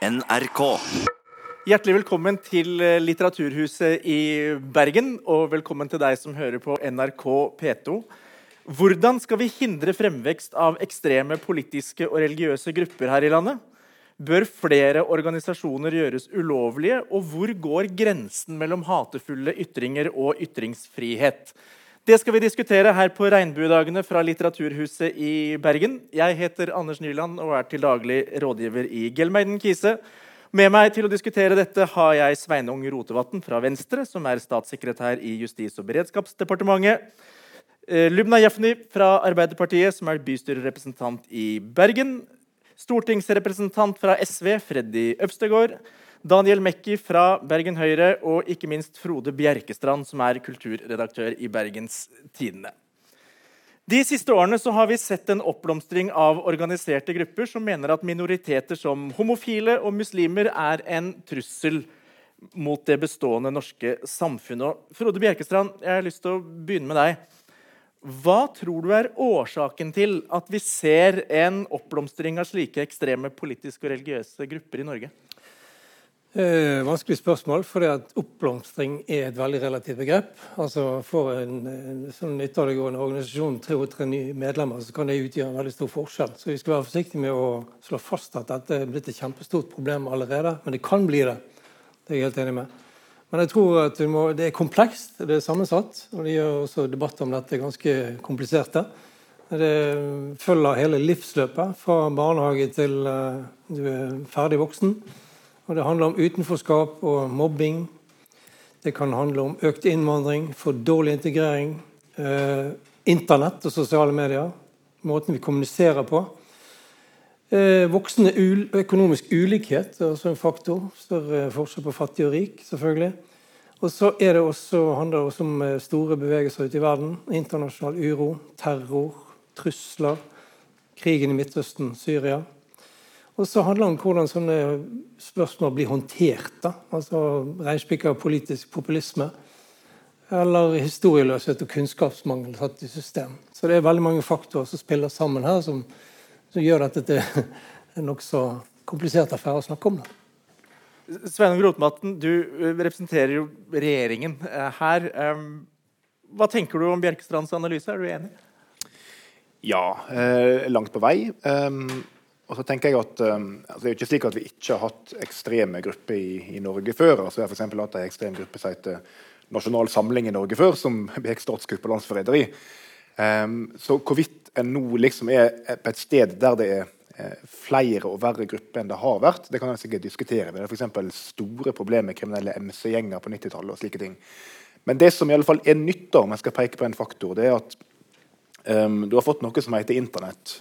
NRK. Hjertelig velkommen til eh, Litteraturhuset i Bergen, og velkommen til deg som hører på NRK P2. Hvordan skal vi hindre fremvekst av ekstreme politiske og religiøse grupper her i landet? Bør flere organisasjoner gjøres ulovlige, og hvor går grensen mellom hatefulle ytringer og ytringsfrihet? Det skal vi diskutere her på Regnbuedagene fra Litteraturhuset i Bergen. Jeg heter Anders Nyland og er til daglig rådgiver i Gelmeiden Kise. Med meg til å diskutere dette har jeg Sveinung Rotevatn fra Venstre, som er statssekretær i Justis- og beredskapsdepartementet. Eh, Lubna Jafni fra Arbeiderpartiet, som er bystyrerepresentant i Bergen. Stortingsrepresentant fra SV, Freddy Øvstegård. Daniel Mekki fra Bergen Høyre og ikke minst Frode Bjerkestrand, som er kulturredaktør i Bergens Tidende. De siste årene har vi sett en oppblomstring av organiserte grupper som mener at minoriteter som homofile og muslimer er en trussel mot det bestående norske samfunnet. Frode Bjerkestrand, jeg har lyst til å begynne med deg. Hva tror du er årsaken til at vi ser en oppblomstring av slike ekstreme politiske og religiøse grupper i Norge? Eh, vanskelig spørsmål, for oppblomstring er et veldig relativt begrep. Altså For en, en sånn ytterliggående organisasjon tre nye medlemmer, så kan det utgjøre en veldig stor forskjell. Så vi skal være forsiktige med å slå fast at dette er blitt et kjempestort problem allerede. Men det kan bli det. Det er jeg helt enig med. Men jeg tror at må, det er komplekst, det er sammensatt. Og det gjør også debatter om dette ganske kompliserte. Det følger hele livsløpet, fra barnehage til uh, du er ferdig voksen. Og det handler om utenforskap og mobbing. Det kan handle om økt innvandring, for dårlig integrering. Eh, Internett og sosiale medier. Måten vi kommuniserer på. Eh, voksende økonomisk ulikhet er også en faktor. Større forskjell på fattig og rik, selvfølgelig. Og så det også, handler det også om eh, store bevegelser ute i verden. Internasjonal uro, terror, trusler. Krigen i Midtøsten, Syria. Og så handler det om hvordan sånne spørsmål blir håndtert. da, altså Reinspikka politisk populisme. Eller historieløshet og kunnskapsmangel satt i system. Så det er veldig mange faktorer som spiller sammen her, som, som gjør dette er en nokså komplisert affære å snakke om. Da. Sveinung Rotevatn, du representerer jo regjeringen eh, her. Hva tenker du om Bjerkestrands analyse? Er du enig? Ja, eh, langt på vei. Og så tenker jeg at um, altså Det er jo ikke slik at vi ikke har hatt ekstreme grupper i, i Norge før. altså Vi har f.eks. hatt en ekstrem gruppe som heter Nasjonal Samling i Norge før, som begikk statskupp og landsforræderi. Um, så hvorvidt en nå liksom er på et sted der det er eh, flere og verre grupper enn det har vært, det kan jeg sikkert diskutere. Det er f.eks. store problemer med kriminelle MC-gjenger på 90-tallet og slike ting. Men det som i alle fall er nytt, da, om jeg skal peke på en faktor, det er at um, du har fått noe som heter Internett.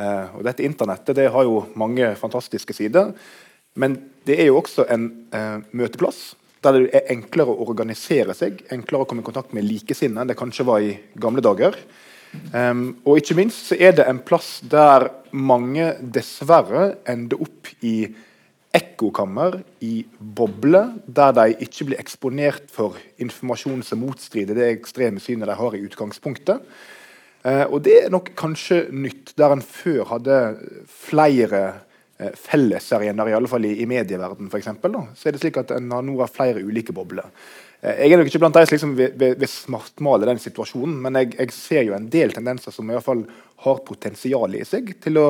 Uh, og dette Internettet det har jo mange fantastiske sider. Men det er jo også en eh, møteplass der det er enklere å organisere seg, enklere å komme i kontakt med likesinnede enn det kanskje var i gamle dager. Um, og ikke minst så er det en plass der mange dessverre ender opp i ekkokammer, i bobler, der de ikke blir eksponert for informasjon som motstrider det ekstreme synet de har i utgangspunktet. Eh, og det er nok kanskje nytt, der en før hadde flere eh, fellesarenaer, i alle fall i, i medieverdenen f.eks., så er det slik at en har nå har flere ulike bobler. Eh, jeg er nok ikke blant de som liksom vil, smartmale den situasjonen, men jeg, jeg, ser jo en del tendenser som i hvert fall har potensial i seg til å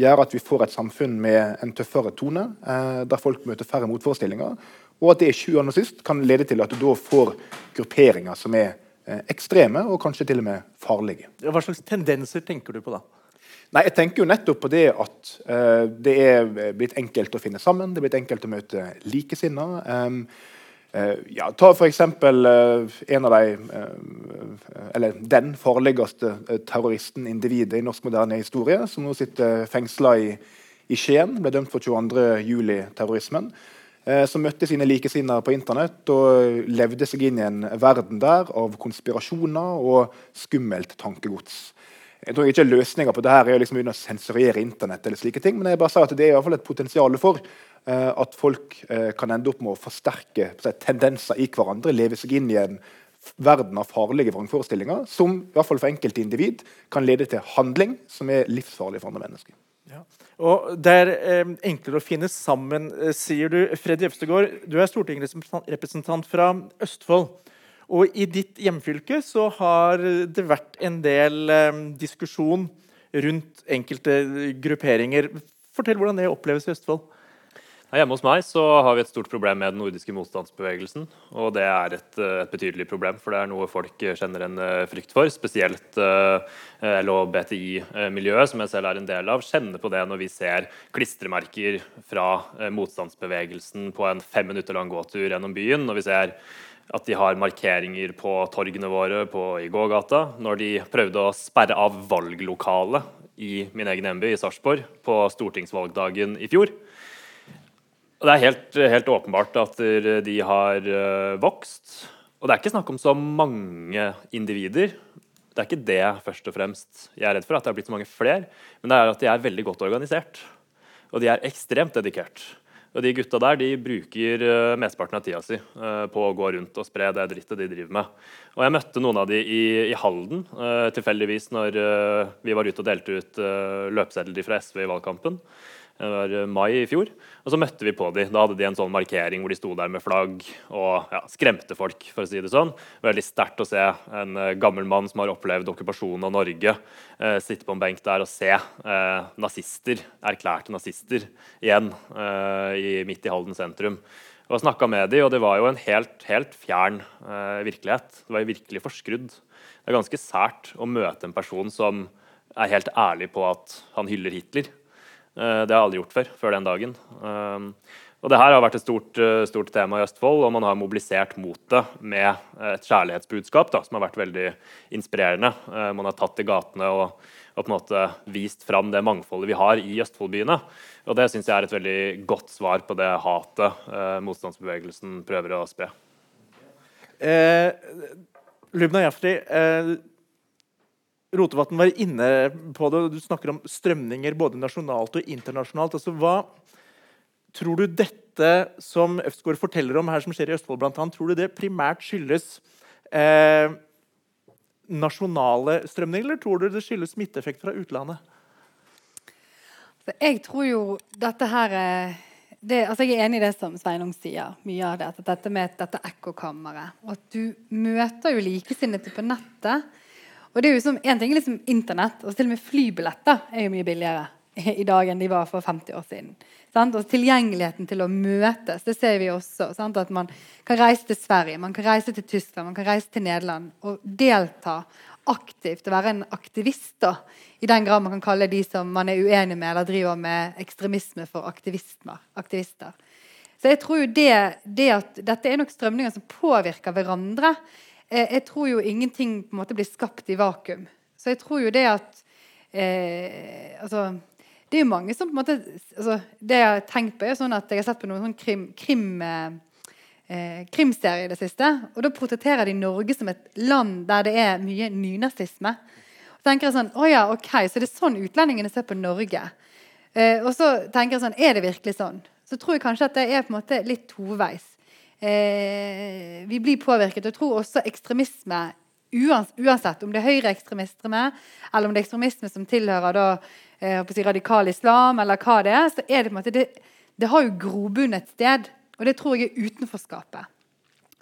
gjøre at vi får et samfunn med en tøffere tone, eh, der folk møter færre motforestillinger, og at det i 20 år og sist kan lede til at du da får grupperinger som er ekstreme og kanskje til og med farlige. Hva slags tendenser tenker du på da? Nei, jeg tenker jo nettopp på det at uh, det er blitt enkelt å finne sammen. Det er blitt enkelt å møte likesinnede. Um, uh, ja, ta f.eks. Uh, en av de Eller den farligste terroristen, individet, i norsk moderne historie, som nå sitter fengsla i, i Skien. Ble dømt for 22.07-terrorismen. Eh, som møtte sine likesinnede på internett og levde seg inn i en verden der av konspirasjoner og skummelt tankegods. Jeg tror ikke Løsninga på det her er liksom å sensurere Internett, eller slike ting, men jeg bare sa at det er i hvert fall et potensial for uh, at folk uh, kan ende opp med å forsterke tendenser i hverandre, leve seg inn i en verden av farlige vrangforestillinger, som i hvert fall for enkelte individ kan lede til handling som er livsfarlig for andre mennesker. Ja. Og det er eh, enklere å finne sammen, eh, sier du. Freddy Øvstegård, du er stortingsrepresentant fra Østfold. Og i ditt hjemfylke så har det vært en del eh, diskusjon rundt enkelte grupperinger. Fortell hvordan det oppleves i Østfold. Hjemme hos meg så har vi et stort problem med den nordiske motstandsbevegelsen. Og det er et, eh, et betydelig problem, for det er noe folk kjenner en eh, frykt for. Spesielt eh, LHBTI-miljøet, som jeg selv er en del av, kjenner på det når vi ser klistremerker fra motstandsbevegelsen på en fem minutter lang gåtur gjennom byen. Når vi ser at de har markeringer på torgene våre på, i gågata. Når de prøvde å sperre av valglokalet i min egen hjemby, i Sarpsborg, på stortingsvalgdagen i fjor. Og det er helt, helt, åpenbart at de har eh, vokst. Og det er ikke snakk om så mange individer. Det er ikke det først og fremst jeg er redd for, at det har blitt så mange flere. Men det er at de er veldig godt organisert. Og de er ekstremt dedikert. Og de gutta der de bruker uh, mesteparten av tida si på å gå rundt og spre det drittet de driver med. Og jeg møtte noen av de i, i Halden tilfeldigvis når vi var ute og delte ut løpesedler fra SV i valgkampen. Det var eh, mai i fjor. Og så møtte vi på de. Da hadde de en sånn markering hvor de sto der med flagg og ja, skremte folk, for å si det sånn. Veldig sterkt å se en uh, gammel mann som har opplevd okkupasjonen av Norge, eh, sitte på en benk der og se eh, nazister, erklærte nazister, igjen i, midt i Halden sentrum. Og snakka med de, og det var jo en helt, helt fjern virkelighet. Det var jo virkelig forskrudd. Det er ganske sært å møte en person som er helt ærlig på at han hyller Hitler. Eh, det har jeg aldri gjort før, før den dagen. Um, og det her har vært et stort, eh, stort, tema i Østfold, og man har mobilisert mot det med et kjærlighetsbudskap da, som har vært veldig inspirerende. Eh, man har tatt til gatene og, og, på en måte vist fram det mangfoldet vi har i Østfoldbyene. Og det syns jeg er et veldig godt svar på det hatet eh, motstandsbevegelsen prøver å spre. Eh, Lubna Jafri, eh, Rotevatn var inne på det, og du snakker om strømninger både nasjonalt og internasjonalt. Altså, hva Tror du dette som Øfsgaard forteller om her som skjer i Østfold, blant annet, tror du det primært skyldes eh, nasjonale strømninger, eller tror du det skyldes smitteeffekt fra utlandet? Jeg tror jo dette her det, altså Jeg er enig i det som Sveinung sier. mye av det, at Dette med dette ekkokammeret. Og at du møter jo likesinnede på nettet og det er jo som, En ting er liksom Internett, og til og med flybilletter er jo mye billigere i dag enn de var for 50 år siden. Sant? Og Tilgjengeligheten til å møtes, det ser vi også. Sant? At man kan reise til Sverige, man kan reise til Tyskland, man kan reise til Nederland og delta aktivt og være en aktivist. da, I den grad man kan kalle de som man er uenig med eller driver med ekstremisme, for aktivister. Så jeg tror jo det, det at Dette er nok strømninger som påvirker hverandre jeg tror jo ingenting på en måte blir skapt i vakuum. Så jeg tror jo det at eh, altså, Det er jo mange som på en måte altså, Det jeg har tenkt på, er sånn at jeg har sett på noen sånn krim, krim eh, krimserie i det siste. Og da portretterer de Norge som et land der det er mye nynazisme. Så tenker jeg sånn, å ja, ok, Så det er sånn utlendingene ser på Norge. Eh, og så tenker jeg sånn, Er det virkelig sånn? Så tror jeg kanskje at det er på en måte litt toveis eh, vi blir påvirket. Jeg tror også ekstremisme, uansett om det er høyreekstremisme eller om det er ekstremisme som tilhører da, eh, si, radikal islam, eller hva det er, så er det på en måte det, det har jo grobunn et sted. Og det tror jeg er utenforskapet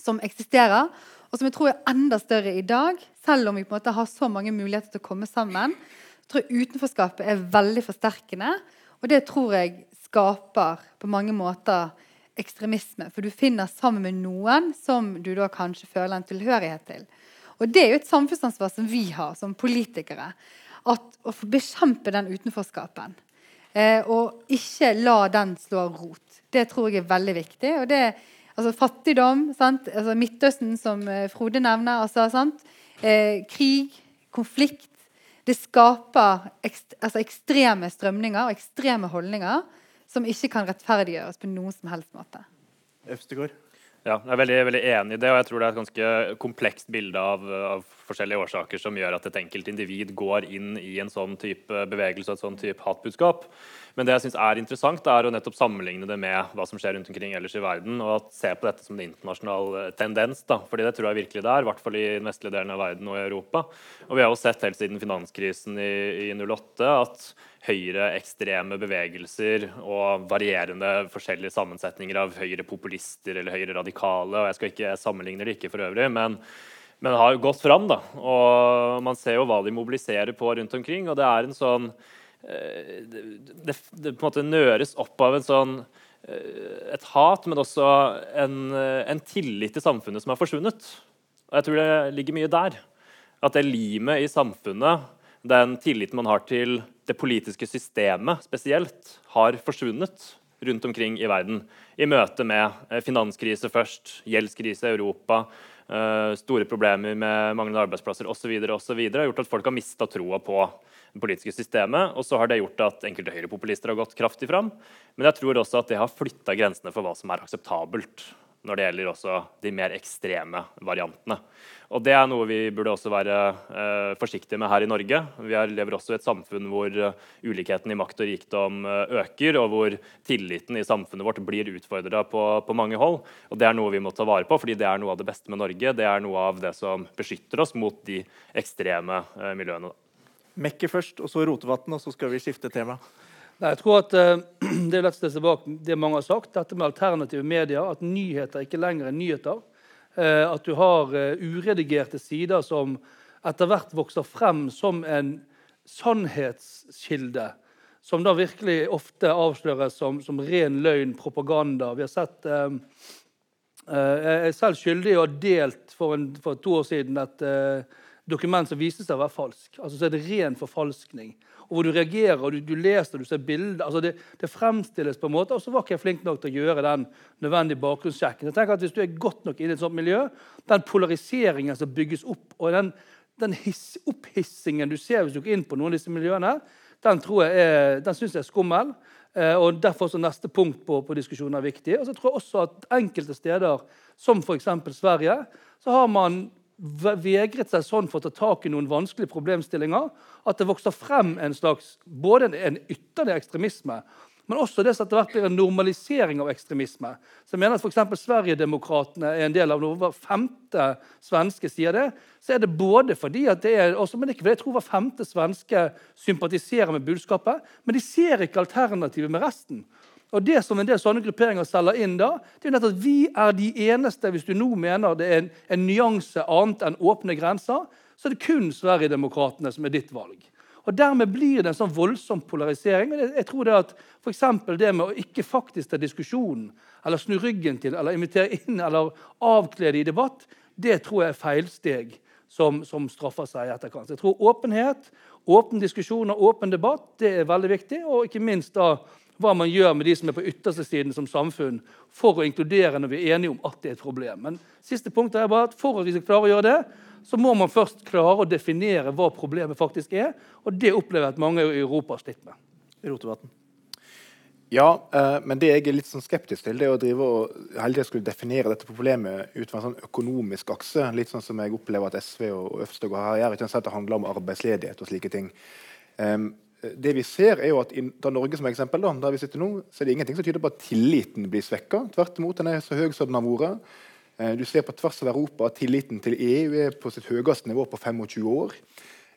som eksisterer, og som jeg tror er enda større i dag. Selv om vi på en måte har så mange muligheter til å komme sammen. Jeg tror utenforskapet er veldig forsterkende, og det tror jeg skaper på mange måter ekstremisme. For du finner sammen med noen som du da kanskje føler en tilhørighet til. Og det er jo et samfunnsansvar som vi har som politikere. At, å bekjempe den utenforskapen. Eh, og ikke la den slå rot. Det tror jeg er veldig viktig. og det altså Fattigdom, altså Midtøsten, som eh, Frode nevner. Altså, eh, krig, konflikt. Det skaper ekst, altså ekstreme strømninger og ekstreme holdninger som ikke kan rettferdiggjøres på noen som helst måte. Øvstegård? Ja, jeg er veldig, veldig, enig i det, og jeg tror det er et ganske komplekst bilde av, av forskjellige årsaker som gjør at et enkelt individ går inn i en sånn type bevegelse og et sånn type hatbudskap. Men det jeg synes er interessant, er å nettopp sammenligne det med hva som skjer rundt omkring ellers i verden, og se på dette som en internasjonal eh, tendens. da, fordi det tror jeg virkelig det er, i hvert fall i den vestlige delen av verden og i Europa. Og vi har jo sett helt siden finanskrisen i, i 08 at høyreekstreme bevegelser og varierende forskjellige sammensetninger av høyre populister eller høyre radikale, og jeg skal ikke sammenligne det ikke for øvrig, men men har gått fram. da, og Man ser jo hva de mobiliserer på rundt omkring. og det er en sånn det, det, det, på en måte nøres opp av en sånn eh, et hat, men også en, eh, en, tillit til samfunnet som har forsvunnet. Og jeg tror det ligger mye der. At det limet i samfunnet, den tilliten man har til det politiske systemet spesielt, har forsvunnet rundt omkring i verden. I møte med finanskrise først, gjeldskrise i Europa, store problemer med manglende arbeidsplasser osv. har gjort at folk har mista troa på det politiske systemet. Og så har det gjort at enkelte høyrepopulister har gått kraftig fram. Men jeg tror også at det har flytta grensene for hva som er akseptabelt når det gjelder også de mer ekstreme variantene. Og Det er noe vi burde også være eh, forsiktige med her i Norge. Vi er, lever også i et samfunn hvor uh, ulikheten i makt og rikdom uh, øker, og hvor tilliten i samfunnet vårt blir utfordra på, på, mange hold. Og Det er noe vi må ta vare på, fordi det er noe av det beste med Norge. Det er noe av det som beskytter oss mot de ekstreme eh, miljøene. Mekke først, og så Rotevatn, og så skal vi skifte tema. Nei, jeg tror at uh, Det er lett å stille bak det mange har sagt, dette med alternative medier. At nyheter ikke lenger er nyheter. Uh, at du har uh, uredigerte sider som etter hvert vokser frem som en sannhetskilde. Som da virkelig ofte avsløres som, som ren løgn, propaganda. Vi har sett Jeg er selv skyldig og har delt for, en, for to år siden et dokument som viser seg å være falsk. Altså så er det ren forfalskning. Og hvor du reagerer, og du, du leser, du ser bilder altså det, det, fremstilles på en måte, Og så var ikke jeg flink nok til å gjøre den nødvendige bakgrunnssjekken. Jeg tenker at Hvis du er godt nok inne i et sånt miljø, den polariseringen som bygges opp, og den, den hiss, opphissingen du ser hvis du går inn på noen av disse miljøene, den tror jeg er, den synes jeg er skummel. Eh, og Derfor er neste punkt på, på diskusjonen er viktig. Og så tror jeg også at enkelte steder, som f.eks. Sverige, så har man vegret seg sånn for å ta tak i noen vanskelige problemstillinger at det vokser frem en slags, både en ytterligere ekstremisme, men også det som etter hvert blir en normalisering av ekstremisme. Så jeg mener at f.eks. Sverigedemokraterna er en del av når hver femte svenske sier det. Så er det både fordi at det er, også, men ikke fordi jeg tror hver femte svenske sympatiserer med budskapet, men de ser ikke alternativet med resten. Og Det som en del sånne grupperinger selger inn, da, det er at vi er de eneste Hvis du nå mener det er en, en nyanse annet enn åpne grenser, så er det kun Sverigedemokraterna som er ditt valg. Og Dermed blir det en sånn voldsom polarisering. Jeg, jeg tror det at for det med å ikke faktisk ta diskusjonen, eller snu ryggen til, eller invitere inn eller avkle det i debatt, det tror jeg er feilsteg som, som straffer seg i etterkant. Jeg tror åpenhet, åpen diskusjon og åpen debatt det er veldig viktig. Og ikke minst da hva man gjør med de som er på ytterste siden som samfunn, for å inkludere når vi er enige om at det er et problem. Men siste punkt er bare at For at vi skal klare å gjøre det, så må man først klare å definere hva problemet faktisk er. Og det opplever jeg at mange i Europa har slitt med. Rotevatn. Ja, eh, men det jeg er litt sånn skeptisk til, det er å drive og tiden skulle definere dette problemet ut fra en sånn økonomisk akse. Litt sånn som jeg opplever at SV og Øvstegård her gjør. Ikke at det handler om arbeidsledighet og slike ting. Um, det vi ser er jo at da Norge som eksempel, da, der vi sitter nå, så er det ingenting som tyder på at tilliten blir svekka. Tvert imot, den er så høy som den har vært. Eh, du ser på tvers av Europa at tilliten til EU er på sitt høyeste nivå på 25 år.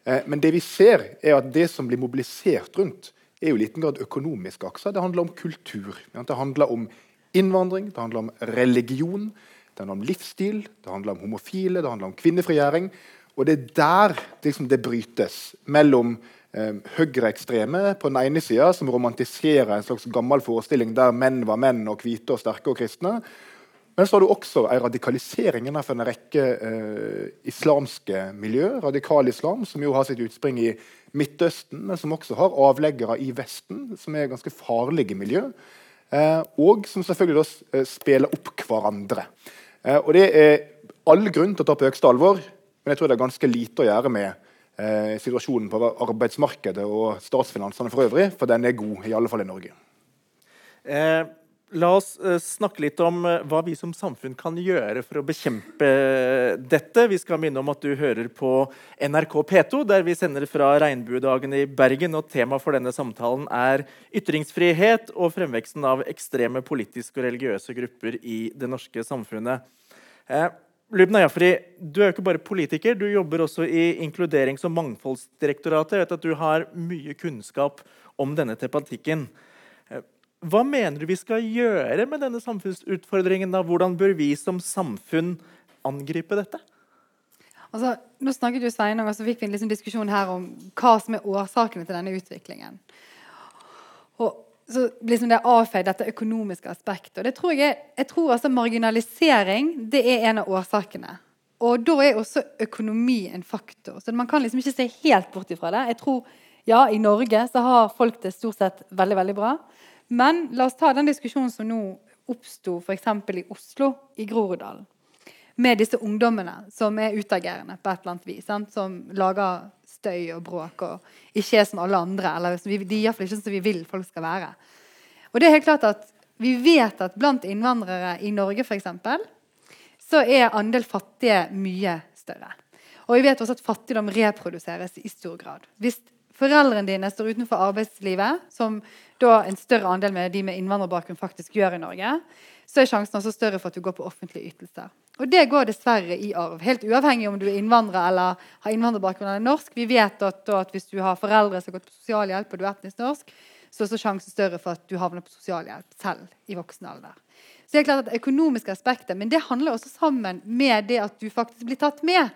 Eh, men det vi ser, er at det som blir mobilisert rundt, er jo i liten grad økonomiske akser. Det handler om kultur. Det handler om innvandring, det handler om religion, det handler om livsstil, det handler om homofile, det handler om kvinnefrigjøring. Og det er der liksom, det brytes mellom eh, høyreekstreme på den ene sida, som romantiserer en slags gammel forestilling der menn var menn og hvite og sterke og kristne. Men så har du også en radikalisering innenfor en rekke eh, islamske miljø. Radikal islam, som jo har sitt utspring i Midtøsten, men som også har avleggere i Vesten, som er ganske farlige miljø. Eh, og som selvfølgelig da eh, spiller opp hverandre. Eh, og det er all grunn til å ta på høyeste alvor, men jeg tror det er ganske lite å gjøre med eh, situasjonen på arbeidsmarkedet og statsfinansene for øvrig, for den er god, i alle fall i Norge. Eh, La oss uh, snakke litt om uh, hva vi som samfunn kan gjøre for å bekjempe dette. Vi skal minne om at du hører på NRK P2, der vi sender fra regnbuedagene i Bergen. og Temaet for denne samtalen er ytringsfrihet og fremveksten av ekstreme politiske og religiøse grupper i det norske samfunnet. Uh, Lubna Jafri, du er jo ikke bare politiker, du jobber også i Inkluderings- og mangfoldsdirektoratet. Jeg vet at du har mye kunnskap om denne tematikken. Hva mener du vi skal gjøre med denne samfunnsutfordringen? da? Hvordan bør vi som samfunn angripe dette? Altså, nå snakket jo Sveinung, og så fikk vi en liksom diskusjon her om hva som er årsakene til denne utviklingen. Og så liksom det avfeid dette økonomiske aspektet. Og det tror jeg, jeg tror altså Marginalisering det er en av årsakene. Og da er også økonomi en faktor. Så man kan liksom ikke se helt bort ifra det. Jeg tror, ja, I Norge så har folk det stort sett veldig veldig bra. Men la oss ta den diskusjonen som nå oppsto f.eks. i Oslo, i Groruddalen. Med disse ungdommene som er utagerende på et eller annet vis. Sant? Som lager støy og bråk og ikke er som alle andre. Eller de er iallfall ikke som vi vil folk skal være. Og det er helt klart at Vi vet at blant innvandrere i Norge for eksempel, så er andel fattige mye større. Og vi vet også at fattigdom reproduseres i stor grad. Hvis foreldrene dine står utenfor arbeidslivet, som da en større andel med de med innvandrerbakgrunn faktisk gjør i Norge, så er sjansen også større for at du går på offentlige ytelser. Og det går dessverre i arv. Helt uavhengig om du er innvandrer eller har innvandrerbakgrunn eller norsk. Vi vet at, at, hvis du har foreldre som har gått på sosialhjelp og du er etnisk norsk, så er sjansen større for at du havner på sosialhjelp selv i voksen alder. Så det er klart at økonomiske aspekter, Men det handler også sammen med det at du faktisk blir tatt med.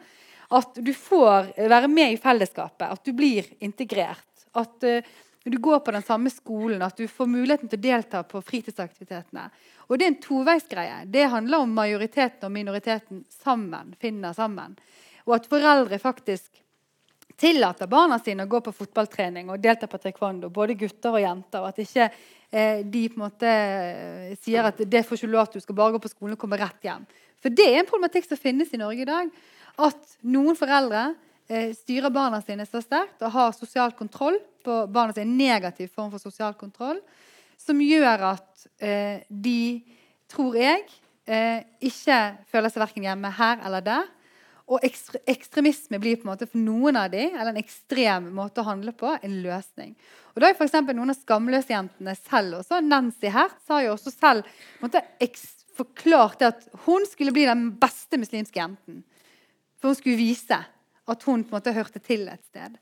At du får være med i fellesskapet, at du blir integrert. At uh, du går på den samme skolen, at du får muligheten til å delta på fritidsaktivitetene. Og det er en toveisgreie. Det handler om majoriteten og minoriteten sammen, finner sammen. Og at foreldre faktisk tillater barna sine å gå på fotballtrening og delta på taekwondo, både gutter og jenter. og at ikke eh, de på en måte eh, sier at det får ikke lov til, du skal bare gå på skolen og komme rett hjem. For det er en problematikk som finnes i Norge i dag. At noen foreldre styrer barna sine så sterkt og har sosial kontroll på barna sine, en negativ form for sosial kontroll, som gjør at eh, de, tror jeg, eh, ikke føler seg verken hjemme her eller der. Og ekstre, ekstremisme blir på en måte for noen av dem, eller en ekstrem måte å handle på, en løsning. Og da er for Noen av skamløsjentene selv også, Nancy Hertz, har jo også selv måte, forklart at hun skulle bli den beste muslimske jenten. For hun skulle vise at hun på en måte hørte til et sted.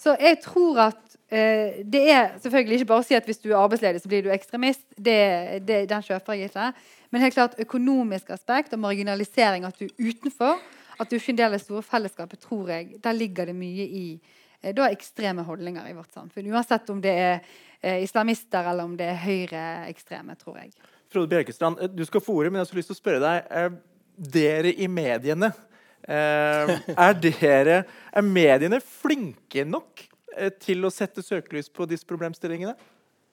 Så jeg tror at eh, det er selvfølgelig ikke bare å si at hvis du er arbeidsledig, så blir du ekstremist. Det, det, den kjøper jeg ikke. Men helt klart økonomisk aspekt og marginalisering, at du er utenfor, at du ikke er en del av det store fellesskapet, tror jeg, der ligger det mye i eh, da ekstreme holdninger i vårt samfunn. Uansett om det er eh, islamister eller om det er høyreekstreme, tror jeg. Frode Bjerkestrand, eh, du skal få ordet, men jeg har lyst til å spørre deg. Eh, dere i mediene er, dere, er mediene flinke nok eh, til å sette søkelys på disse problemstillingene?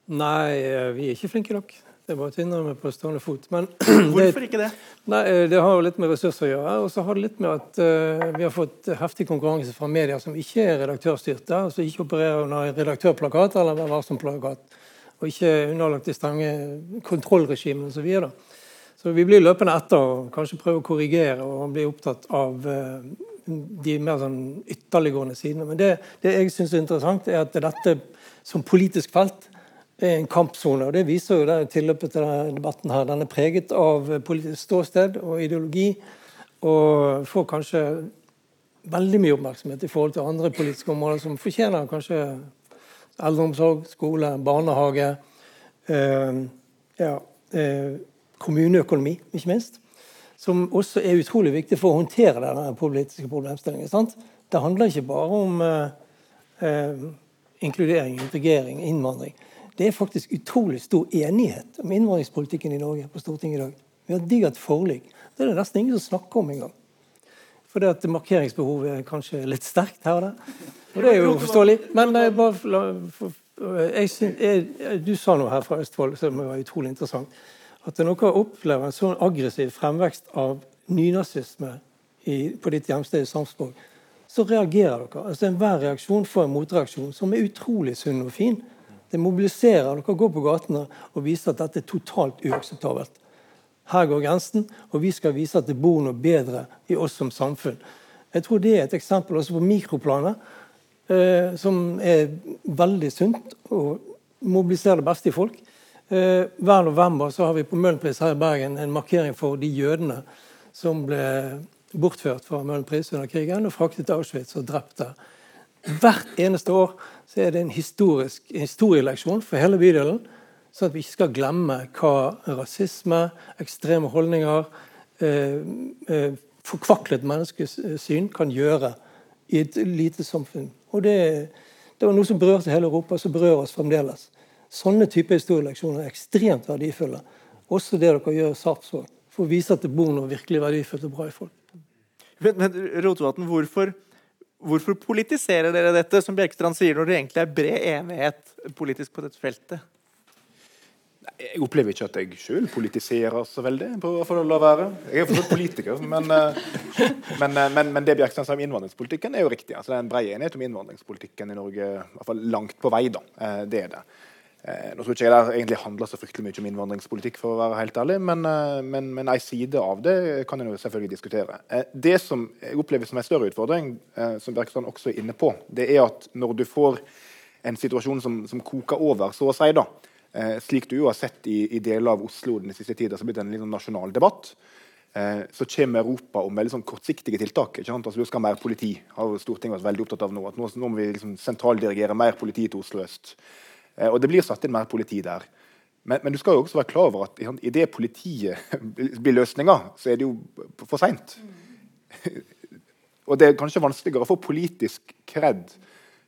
Nei, eh, vi er ikke flinke nok. Det er bare å innrømme på stående fot. Men Hvorfor ikke det? Nei, Det har jo litt med ressurser å gjøre. Og så har det litt med at uh, vi har fått heftig konkurranse fra medier som ikke er redaktørstyrte. Altså ikke opererer under redaktørplakat eller Vær varsom-plakat. Og ikke underlagt de strenge kontrollregimene som vi er. da. Så vi blir løpende etter og kanskje prøve å korrigere og bli opptatt av eh, de mer sånn ytterliggående sidene. Men det, det jeg syns er interessant, er at dette som politisk felt er en kampsone. og Det viser jo det tilløpet til denne debatten. her. Den er preget av politisk ståsted og ideologi, og får kanskje veldig mye oppmerksomhet i forhold til andre politiske områder som fortjener kanskje eldreomsorg, skole, barnehage. Øh, ja, øh, kommuneøkonomi, ikke minst. Som også er utrolig viktig for å håndtere denne politiske problemstillingen. Sant? Det handler ikke bare om eh, eh, inkludering, integrering, innvandring. Det er faktisk utrolig stor enighet om innvandringspolitikken i Norge på Stortinget i dag. Vi har digert forlik. Det er det nesten ingen som snakker om engang. Fordi at markeringsbehovet er kanskje litt sterkt her og der. Og det er jo forståelig. Men jeg er bare, jeg, jeg, du sa noe her fra Østfold som var utrolig interessant at når dere opplever en sånn aggressiv fremvekst av nynazisme i, på ditt hjemsted i Sarpsborg, så reagerer dere. Altså Enhver reaksjon får en motreaksjon som er utrolig sunn og fin. Det mobiliserer. Dere går på gatene og viser at dette er totalt uakseptabelt. Her går grensen, og vi skal vise at det bor noe bedre i oss som samfunn. Jeg tror det er et eksempel også på mikroplanet eh, som er veldig sunt og mobiliserer det beste i folk. Eh, hver november så har vi på Møhlenpris her i Bergen en markering for de jødene som ble bortført fra Møhlenpris under krigen og fraktet til Auschwitz og drept der. Hvert eneste år så er det en historisk historieleksjon for hele bydelen, sånn at vi ikke skal glemme hva rasisme, ekstreme holdninger, eh, eh, forkvaklet menneskesyn kan gjøre i et lite samfunn. Og det, det var noe som berørte hele Europa, som berører oss fremdeles. Sånne typer historieleksjoner er ekstremt verdifulle. Også det dere gjør i Sarpsborg, for å vise at det bor noe virkelig verdifullt og bra i folk. Men, men Rotevatn, hvorfor, hvorfor politiserer dere dette, som Bjerkestrand sier, når det egentlig er bred enighet politisk på dette feltet? Jeg opplever ikke at jeg sjøl politiserer så veldig. på å la være. Jeg er fortsatt politiker, men, eh, men, eh, men, men det Bjerkstrand sa om innvandringspolitikken, er jo riktig. Altså, det er en bred enighet om innvandringspolitikken i Norge, i hvert fall langt på vei. da. Eh, det er det. Nå tror ikke jeg det egentlig handler så fryktelig mye om innvandringspolitikk, for å være helt ærlig, men, men, men en side av det kan en selvfølgelig diskutere. Det som jeg opplever som en større utfordring, som Bergstrand også er inne på, det er at når du får en situasjon som, som koker over, så å si, da, Eh, slik du jo har sett i, i, deler av Oslo den siste tida, så har blitt en liksom nasjonal debatt. Eh, så kommer Europa om veldig sånn kortsiktige tiltak. ikke sant? Altså, du skal ha mer politi. har Stortinget vært veldig opptatt av Nå at nå, nå må vi liksom sentraldirigere mer politi til Oslo øst. Eh, og det blir satt inn mer politi der. Men, men, du skal jo også være klar over at i det politiet blir løsninga, så er det jo for seint. og det er kanskje vanskeligere å få politisk kred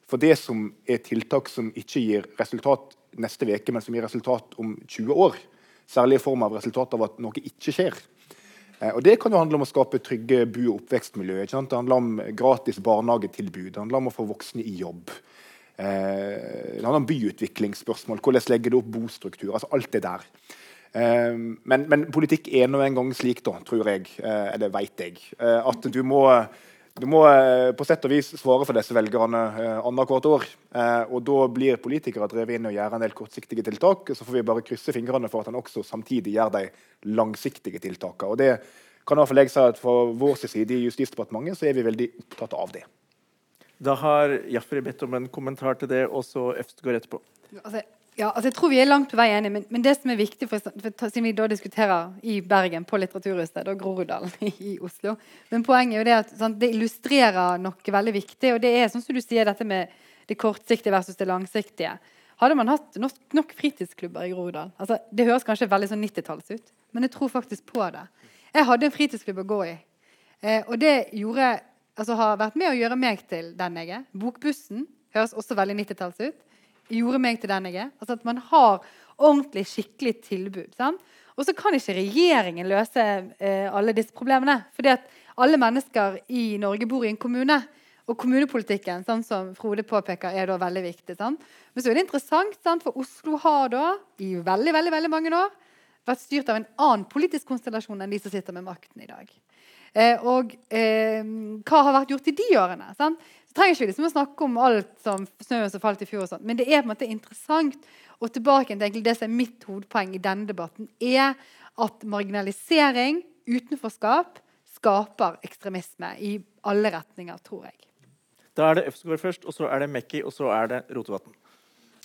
for det som er tiltak som ikke gir resultat neste uke, men som gir resultat om 20 år. Særlig i form av resultat av at noe ikke skjer. Eh, og Det kan jo handle om å skape trygge bu- og oppvekstmiljø. Det handler om gratis barnehagetilbud, det handler om å få voksne i jobb. Eh, det handler om byutviklingsspørsmål, hvordan legger du opp bostruktur? altså Alt det der. Eh, men, men politikk er nå en gang slik, da, tror jeg, eh, eller veit jeg, eh, at du må du må eh, på sett og vis svare for disse velgerne eh, annethvert år. Eh, og Da blir politikere drevet inn og gjør en del kortsiktige tiltak. Så får vi bare krysse fingrene for at han også samtidig gjør de langsiktige tiltakene. Og det kan i hvert fall jeg si at Fra vår side i Justisdepartementet så er vi veldig opptatt av det. Da har Jafri bedt om en kommentar til det, og så Øvstegård etterpå. Altså, ja, altså jeg tror vi er langt på vei enige, men, men det som er viktig, for, for, siden vi da diskuterer i Bergen, på Litteraturhuset, og Groruddalen i Oslo Men poenget er jo det at sånn, det illustrerer noe veldig viktig. Og det er sånn som du sier, dette med det kortsiktige versus det langsiktige. Hadde man hatt nok, nok fritidsklubber i Groruddalen altså, Det høres kanskje veldig sånn 90-talls ut, men jeg tror faktisk på det. Jeg hadde en fritidsklubb å gå i, eh, og det gjorde, altså, har vært med å gjøre meg til den jeg er. Bokbussen høres også veldig 90-talls ut gjorde meg til den jeg er. Altså At man har ordentlig, skikkelig tilbud. Sant? Og så kan ikke regjeringen løse eh, alle disse problemene. fordi at alle mennesker i Norge bor i en kommune. Og kommunepolitikken sånn som Frode påpeker, er da veldig viktig. Sant? Men så er det interessant, sant? for Oslo har da i veldig, veldig, veldig mange år vært styrt av en annen politisk konstellasjon enn de som sitter med makten i dag. Eh, og eh, hva har vært gjort i de årene? Sant? Så trenger ikke vi liksom å snakke om alt som snøen som falt i fjor. og sånt, Men det er på en måte interessant. Og tilbake til det som er mitt hovedpoeng i denne debatten, er at marginalisering, utenforskap, skaper ekstremisme i alle retninger, tror jeg. Da er det Øvstegård først, og så er det Mekki, og så er det Rotevatn.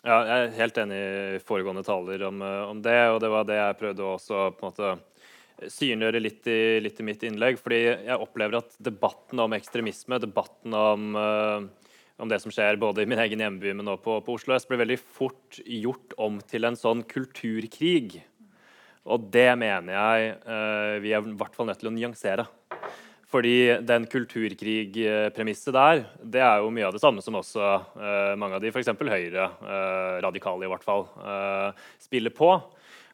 Ja, jeg er helt enig i foregående taler om, eh, om, det, og det var det jeg prøvde også på en måte synliggjøre litt litt i, mitt innlegg. fordi jeg opplever at debatten om ekstremisme, debatten om, uh, om det som skjer både i min egen hjemby men også på, på Oslo S, blir veldig fort gjort om til en sånn kulturkrig. Og det mener jeg uh, vi er i hvert fall nødt til å nyansere. Fordi den kulturkrigpremisset der, det er jo mye av det samme som også uh, mange av de f.eks. Høyre, radikale i hvert fall, spiller på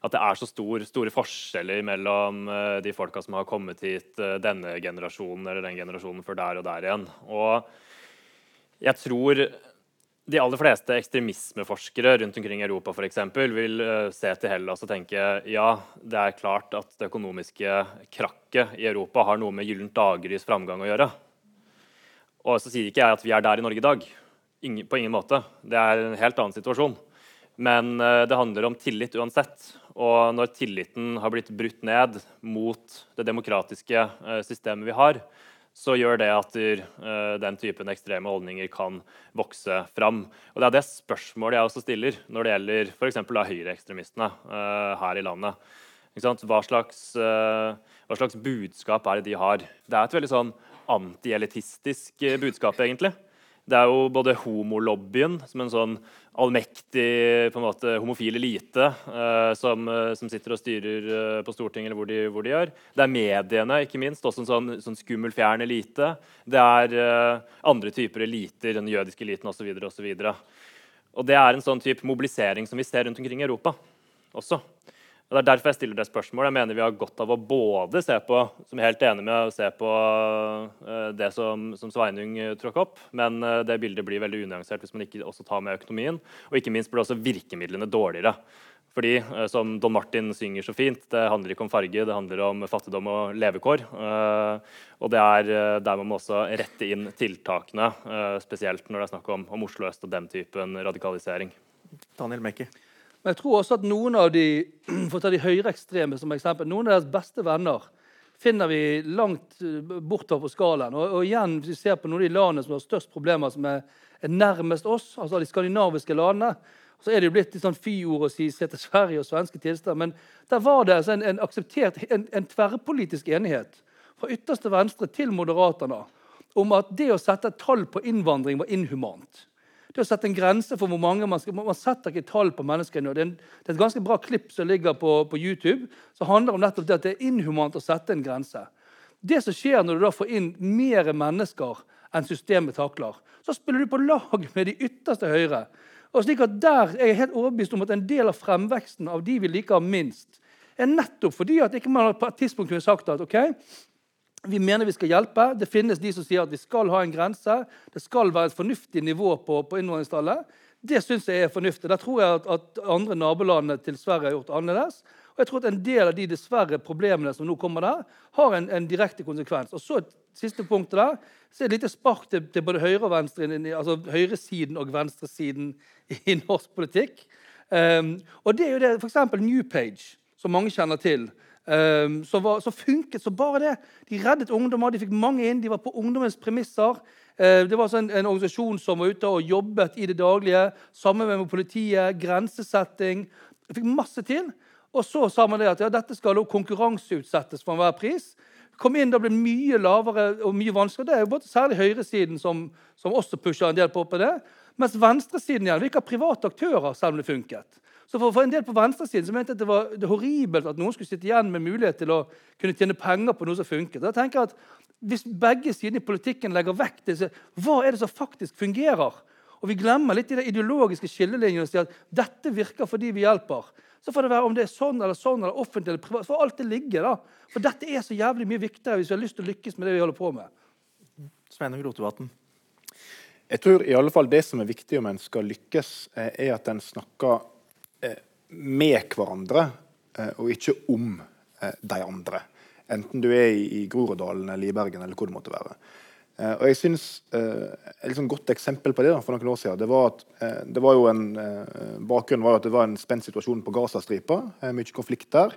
at det er så stor, store forskjeller mellom uh, de folka som har kommet hit uh, denne generasjonen eller den generasjonen før der og der igjen. Og jeg tror de aller fleste ekstremismeforskere rundt omkring i Europa for eksempel, vil uh, se til Hellas og tenke ja, det er klart at det økonomiske krakket i Europa har noe med gyllent daggry's framgang å gjøre. Og så sier ikke jeg at vi er der i Norge i dag. Ingen, på ingen måte. Det er en helt annen situasjon. Men det handler om tillit uansett. Og når tilliten har blitt brutt ned mot det demokratiske systemet vi har, så gjør det at den typen ekstreme holdninger kan vokse fram. Og Det er det spørsmålet jeg også stiller når det gjelder f.eks. høyreekstremistene her i landet. Hva slags, hva slags, budskap er det de har? Det er et veldig sånn antielitistisk budskap, egentlig. Det er jo både homolobbyen, som en sånn allmektig på en måte, homofil elite eh, som, eh, som, sitter og styrer eh, på Stortinget, eller hvor de, hvor de, gjør. Det er mediene, ikke minst, også en sånn, sånn skummel, fjern elite. Det er eh, andre typer eliter, den jødiske eliten osv. osv. Og det er en sånn type mobilisering som vi ser rundt omkring i Europa også. Og Det er derfor jeg stiller det spørsmålet. Jeg mener vi har godt av å både se på som jeg er helt enig med å se på uh, det som, som Sveinung uh, tråkk opp, men uh, det bildet blir veldig unyansert hvis man ikke også tar med økonomien. Og ikke minst blir også virkemidlene dårligere. Fordi, som Don Martin synger så fint, det handler ikke om farge, det handler om fattigdom og levekår. og det er der man må også rette inn tiltakene, spesielt når det er snakk om, om Oslo øst og den typen radikalisering. Daniel Mekke. Men jeg tror også at noen av de for å ta de høyreekstreme som eksempel, noen av deres beste venner finner vi langt eh, bortover på skalaen. Og, og, igjen, Hvis vi ser på noen av de landene som har størst problemer, som er, er nærmest oss, altså de skandinaviske landene, så er det jo blitt litt sånn fyord å si se til Sverige og svenske tilstander. Men der var det altså en, en, akseptert, en, en tverrpolitisk enighet fra ytterste venstre til Moderaterne om at det å sette et tall på innvandring var inhumant det å sette en grense for hvor mange Man, skal, man setter ikke tall på mennesker Det det er et ganske bra klipp som ligger på, på, YouTube, som handler om nettopp det at det er inhumant å sette en grense. Det som skjer når du da får inn mer mennesker enn systemet takler, så spiller du på lag med de ytterste høyre. Og slik at Der er jeg helt overbevist om at en del av fremveksten av de vi liker minst, er nettopp fordi at ikke man på et tidspunkt kunne sagt at ok, vi mener vi skal hjelpe. Det finnes de som sier at vi skal ha en grense. Det skal være et fornuftig nivå på, på innvandringstallet. Det syns jeg er fornuftig. Der tror jeg at, at andre nabolandene til Sverige har gjort annerledes. Og jeg tror at en del av de dessverre problemene som nå kommer der, har en, en direkte konsekvens. Og så et siste punktet der, så er det et lite spark til, til både høyre og venstre, altså høyresiden og venstresiden i norsk politikk. Um, og det er jo det, f.eks. New Page, som mange kjenner til. Um, som, var, som, funket så bare det. De reddet ungdommer, de fikk mange inn, de var på ungdommens premisser. Uh, det var altså en, en, organisasjon som var ute og jobbet i det daglige. Sammen med politiet, grensesetting. De fikk masse til. Og så sa man det at ja, dette skal konkurranseutsettes for enhver pris. Kom inn, Det ble mye lavere og mye vanskeligere. Det er jo både særlig høyresiden som, som også pusher en del på, det. Mens venstresiden igjen, vi private aktører, selv om det funket. Så for, for en del på venstresiden så mente at det var det horribelt at noen skulle sitte igjen med mulighet til å kunne tjene penger på noe som funket. Da tenker jeg at Hvis begge sidene i politikken legger vekk det, hva er det som faktisk fungerer? Og Vi glemmer litt i de ideologiske skillelinjene og sier at dette virker fordi vi hjelper. Så får det være om det er sånn eller sånn eller offentlig eller privat. For alt det ligge, da. For dette er så jævlig mye viktigere hvis vi har lyst til å lykkes med det vi holder på med. Sveinung Rotevatn. Jeg tror i alle fall det som er viktig om en skal lykkes, eh, er at en snakker med hverandre, eh, og ikke om eh, de andre. Enten du er i, Groruddalen eller i Bergen eller hvor det måtte være. og jeg synes Et liksom godt eksempel på det for noen år siden det var at det var jo en, bakgrunnen var at det var en spent situasjon på Gazastripa. mye konflikt der.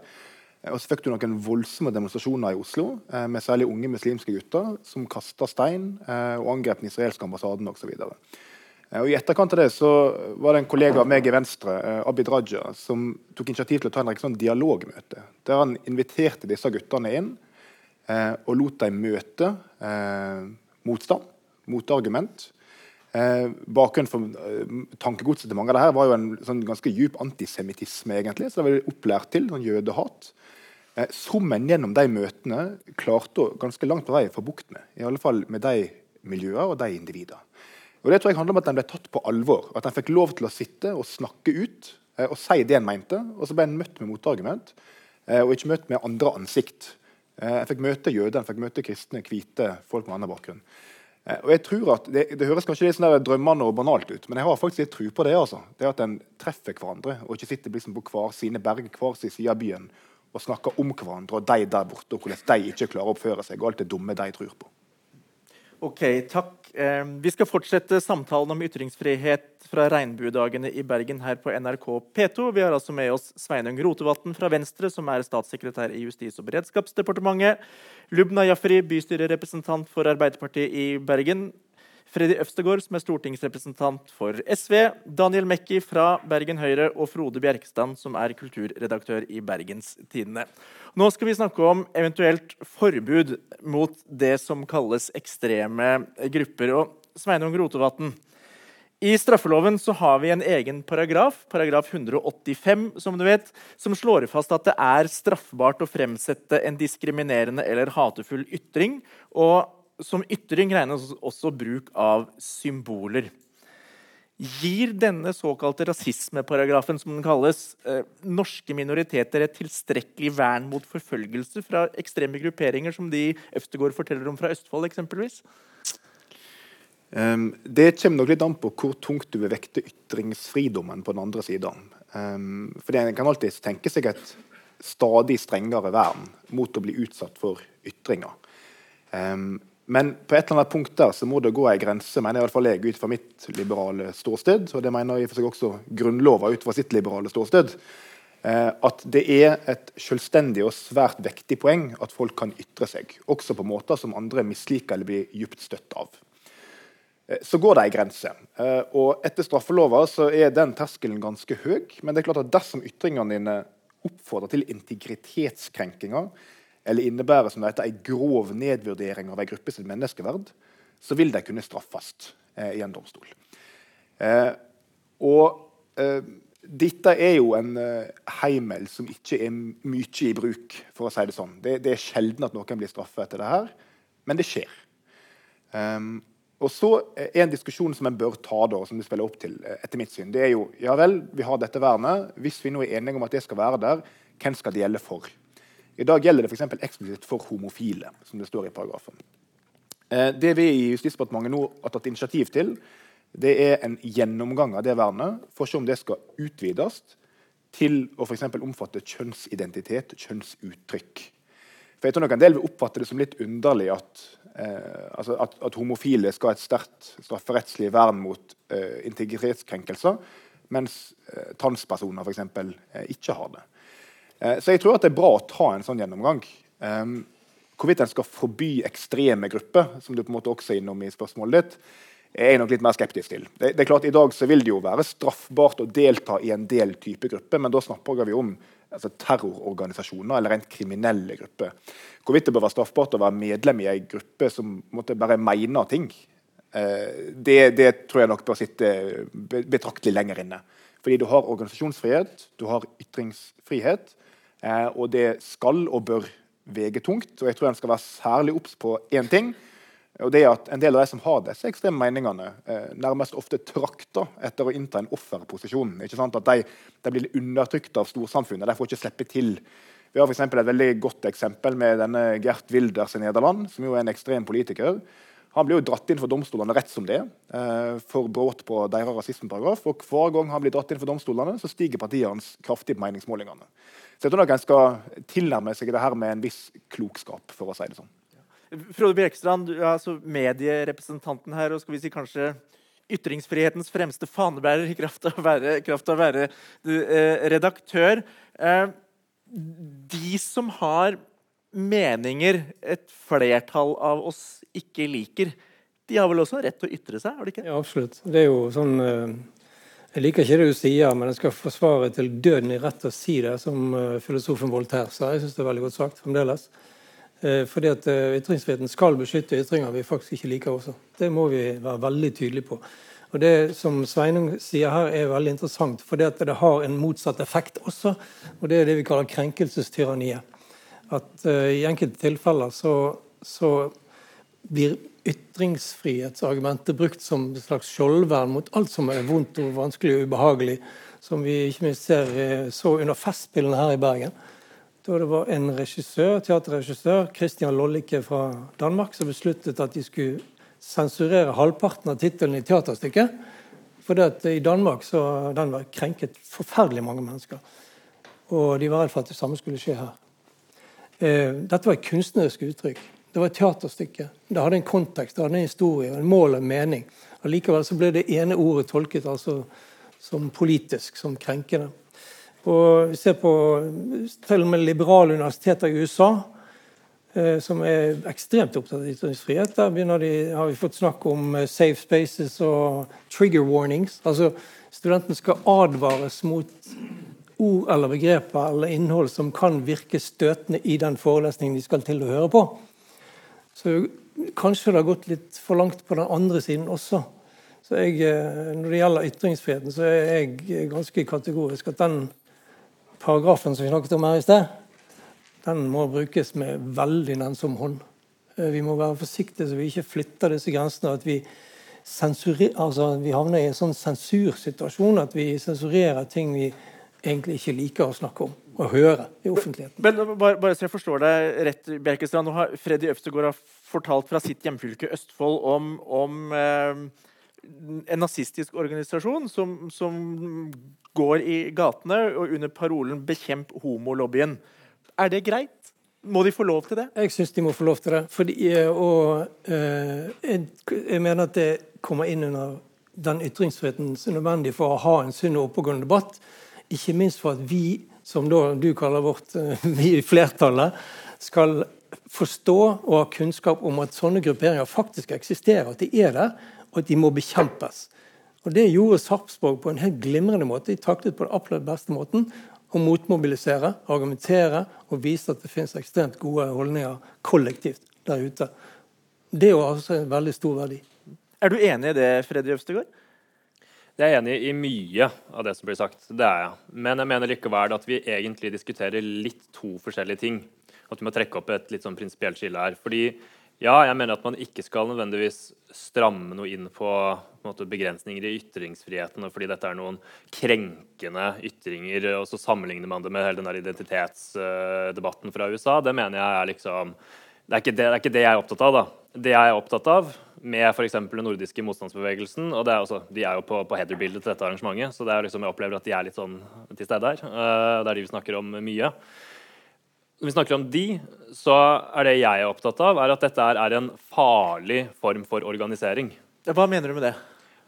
Og så fikk du noen voldsomme demonstrasjoner i Oslo, med særlig unge muslimske gutter som kasta stein og angrep den israelske ambassaden osv. Eh, og I etterkant av det så var det en kollega av meg i Venstre, eh, Abid Raja, som tok initiativ til å ta en rekke sånn dialogmøte. Der han inviterte disse guttene inn eh, og lot dem møte eh, motstand, motargument. Eh, bakgrunnen for eh, tankegodset til mange av det her var jo en sånn ganske djup antisemittisme. egentlig, så det var opplært til, sånn jødehat. Eh, Summen gjennom de møtene klarte å ganske langt på vei få bukt med. I alle fall med de miljøene og de individene. Og Det tror jeg handler om at den ble tatt på alvor. At den fikk lov til å sitte og snakke ut eh, og si det en mente. Og så ble en møtt med motargument, eh, og ikke møtt med andre ansikt. Eh, jeg fikk møte jøder, jeg fikk møte kristne, hvite, folk med annen bakgrunn. Og jeg tror at Det, det høres kanskje litt sånn drømmende og banalt ut, men jeg har faktisk litt tro på det. altså. Det At en treffer hverandre, og ikke sitter liksom på hver sine berg, hver sin side av byen, og snakker om hverandre og de der borte, og hvordan de ikke klarer å oppføre seg, og alt det dumme de tror på. Ok, takk. Vi skal fortsette samtalen om ytringsfrihet fra regnbuedagene i Bergen her på NRK P2. Vi har altså med oss Sveinung Rotevatn fra Venstre, som er statssekretær i Justis- og beredskapsdepartementet. Lubna Jafri, bystyrerepresentant for Arbeiderpartiet i Bergen. Freddy Øvstegård, som er stortingsrepresentant for SV, Daniel Mekki fra Bergen Høyre og Frode Bjerkestand, som er kulturredaktør i Bergens Tidende. Nå skal vi snakke om eventuelt forbud mot det som kalles ekstreme grupper. Og Sveinung Rotevatn, i straffeloven så har vi en egen paragraf, paragraf 185, som du vet, som slår fast at det er straffbart å fremsette en diskriminerende eller hatefull ytring. og som ytring regnes også bruk av symboler. Gir denne såkalte rasismeparagrafen som den kalles, eh, norske minoriteter et tilstrekkelig vern mot forfølgelse fra ekstreme grupperinger, som de Øvstegård forteller om fra Østfold, eksempelvis? Um, det kommer nok litt an på hvor tungt du vil vekte ytringsfridommen på den andre sida. Um, for En kan alltid tenke seg et stadig strengere vern mot å bli utsatt for ytringer. Um, men på et eller annet punkt der så må det gå ei grense, mener i hvert fall jeg ut fra mitt liberale ståsted. Og det mener i og for seg også Grunnlova ut fra sitt liberale ståsted. Eh, at det er et selvstendig og svært vektig poeng at folk kan ytre seg. Også på måter som andre misliker eller blir djupt støtt av. Eh, så går det ei grense. Eh, og etter straffelova så er den terskelen ganske høy. Men det er klart at dersom ytringene dine oppfordrer til integritetskrenkinger, eller innebærer som det heter, en grov nedvurdering av en gruppe sitt menneskeverd, så vil de kunne straffes eh, i en domstol. Eh, og eh, dette er jo en eh, heimel som ikke er mye i bruk, for å si det sånn. Det, det er sjelden at noen blir straffet etter det her, men det skjer. Um, og så er En diskusjon som en bør ta, da, som det spiller opp til, eh, etter mitt syn, det er jo ja vel, vi har dette vernet. Hvis vi nå er enige om at det skal være der, hvem skal det gjelde for? I dag gjelder det f.eks. eksplisitt for homofile, som det står i paragrafen. Eh, det vi i Justisdepartementet nå har tatt initiativ til, det er en gjennomgang av det vernet for å se om det skal utvides til å for omfatte kjønnsidentitet, kjønnsuttrykk. For jeg tror nok En del vil oppfatte det som litt underlig at, eh, altså at, at homofile skal ha et sterkt strafferettslig vern mot eh, integritetskrenkelser, mens eh, transpersoner f.eks. Eh, ikke har det. Eh, så jeg tror at det er bra å ta en sånn gjennomgang. Um, hvorvidt en skal forby ekstreme grupper, som du på en måte også er innom i spørsmålet ditt, er jeg nok litt mer skeptisk til. Det, det, er klart I dag så vil det jo være straffbart å delta i en del type grupper, men da snakker vi om altså, terrororganisasjoner eller rent kriminelle grupper. Hvorvidt det bør være straffbart å være medlem i en gruppe som måtte bare mener ting, eh, det, det, tror jeg nok bør sitte betraktelig lenger inne. Fordi du har organisasjonsfrihet, du har ytringsfrihet, Eh, og det skal og bør vege tungt. Og jeg tror en skal være særlig obs på én ting. og det er at En del av de som har disse ekstreme meningene, eh, nærmest ofte trakter etter å innta en offerposisjon. Ikke sant? At de, de, blir undertrykt av storsamfunnet. De får ikke slippe til. Vi har for et veldig godt eksempel med denne Gert Wilders i Nederland, som jo er en ekstrem politiker. Han blir jo dratt inn for domstolene rett som det eh, for brudd på deres rasismeparagraf. Og hver gang han blir dratt inn for domstolene, så stiger partiet hans kraftig på meningsmålingene. Så jeg tror nok en skal tilnærme seg det her med en viss klokskap, for å si det sånn. Frode Bjerkestrand, du er altså medierepresentanten her, og skal vi si kanskje ytringsfrihetens fremste fanebærer i kraft av å være, av å være eh, redaktør. Eh, de som har meninger et flertall av oss ikke liker, de har vel også rett til å ytre seg? har de ikke? Ja, absolutt. Det er jo sånn... Eh jeg liker ikke det du sier, men jeg skal forsvare til døden i rett å si det, som uh, filosofen Voltaire sa. Jeg syns det er veldig godt sagt fremdeles. Uh, fordi at Ytringsfriheten skal beskytte ytringer vi faktisk ikke liker også. Det må vi være veldig tydelige på. Og Det som Sveinung sier her, er veldig interessant, for at det har en motsatt effekt også. og Det er det vi kaller krenkelsestyranniet. At I enkelte tilfeller så, så blir ytringsfrihetsargumentet brukt som et slags skjoldvern mot alt som er vondt og vanskelig og ubehagelig, som vi ikke minst ser eh, så under Festspillene her i Bergen. Da det var en regissør, teaterregissør, Christian Lollike fra Danmark, som besluttet at de skulle sensurere halvparten av tittelen i teaterstykket. For i Danmark så den var krenket forferdelig mange mennesker. Og de var redd for at det samme skulle skje her. Eh, dette var et kunstnerisk uttrykk. Det var et teaterstykke. Det hadde en kontekst, det hadde en historie, en mål og en mening. Allikevel så ble det ene ordet tolket altså som politisk, som krenkende. Og ser på til og med liberale universiteter i USA, eh, som er ekstremt opptatt av ytringsfrihet. Der de, har vi fått snakk om eh, safe spaces og trigger warnings. Altså studenten skal advares mot ord eller begreper eller innhold som kan virke støtende i den forelesningen de skal til å høre på. Så kanskje det har gått litt for langt på den andre siden også. Så jeg, eh, Når det gjelder ytringsfriheten, så er jeg ganske kategorisk at den paragrafen som vi snakket om her i sted, den må brukes med veldig nennsom hånd. Eh, vi må være forsiktige så vi ikke flytter disse grensene. at vi, altså, vi havner i en sånn sensursituasjon at vi sensurerer ting vi egentlig ikke liker å snakke om og høre i offentligheten. Men, men bare, bare, så jeg forstår deg rett, Bjerkestrand, nå har Freddy Øvstegård fortalt fra sitt hjemfylke Østfold om, om eh, en nazistisk organisasjon som, som, går i gatene og under parolen 'bekjemp homolobbyen'. Er det greit? Må de få lov til det? Jeg syns de må få lov til det. Fordi, eh, og, eh, jeg, jeg, mener at det kommer inn under den ytringsfriheten som er nødvendig for å ha en sunn og oppegående debatt. Ikke minst for at vi, som du kaller vårt eh, vi i flertallet, skal forstå og ha kunnskap om at sånne grupperinger faktisk eksisterer, at de er der, og at de må bekjempes. Og Det gjorde Sarpsborg på en helt glimrende måte. De taklet på den absolutt beste måten å motmobilisere, argumentere og vise at det finnes ekstremt gode holdninger kollektivt der ute. Det er jo altså en veldig stor verdi. Er du enig i det, Freddy Øvstegård? Jeg er enig i mye av det som blir sagt. Det er jeg. Men jeg mener likevel at vi egentlig diskuterer litt to forskjellige ting. At vi må trekke opp et litt sånn prinsipielt skille her. Fordi ja, jeg mener at man ikke skal nødvendigvis stramme noe inn på, på måte, begrensninger i ytringsfriheten fordi dette er noen krenkende ytringer, og så sammenligner man det med hele den der identitetsdebatten fra USA. Det mener jeg er liksom det er, det, det er, ikke det, jeg er opptatt av. da. Det jeg er opptatt av med f.eks. den nordiske motstandsbevegelsen og er også, De er jo på, på header-bildet til dette arrangementet, så det er liksom, jeg opplever at de er litt sånn til stede her. Uh, det er de vi snakker om mye. Når vi snakker om de, så er det jeg er opptatt av, er at dette er en farlig form for organisering. Hva mener du med det?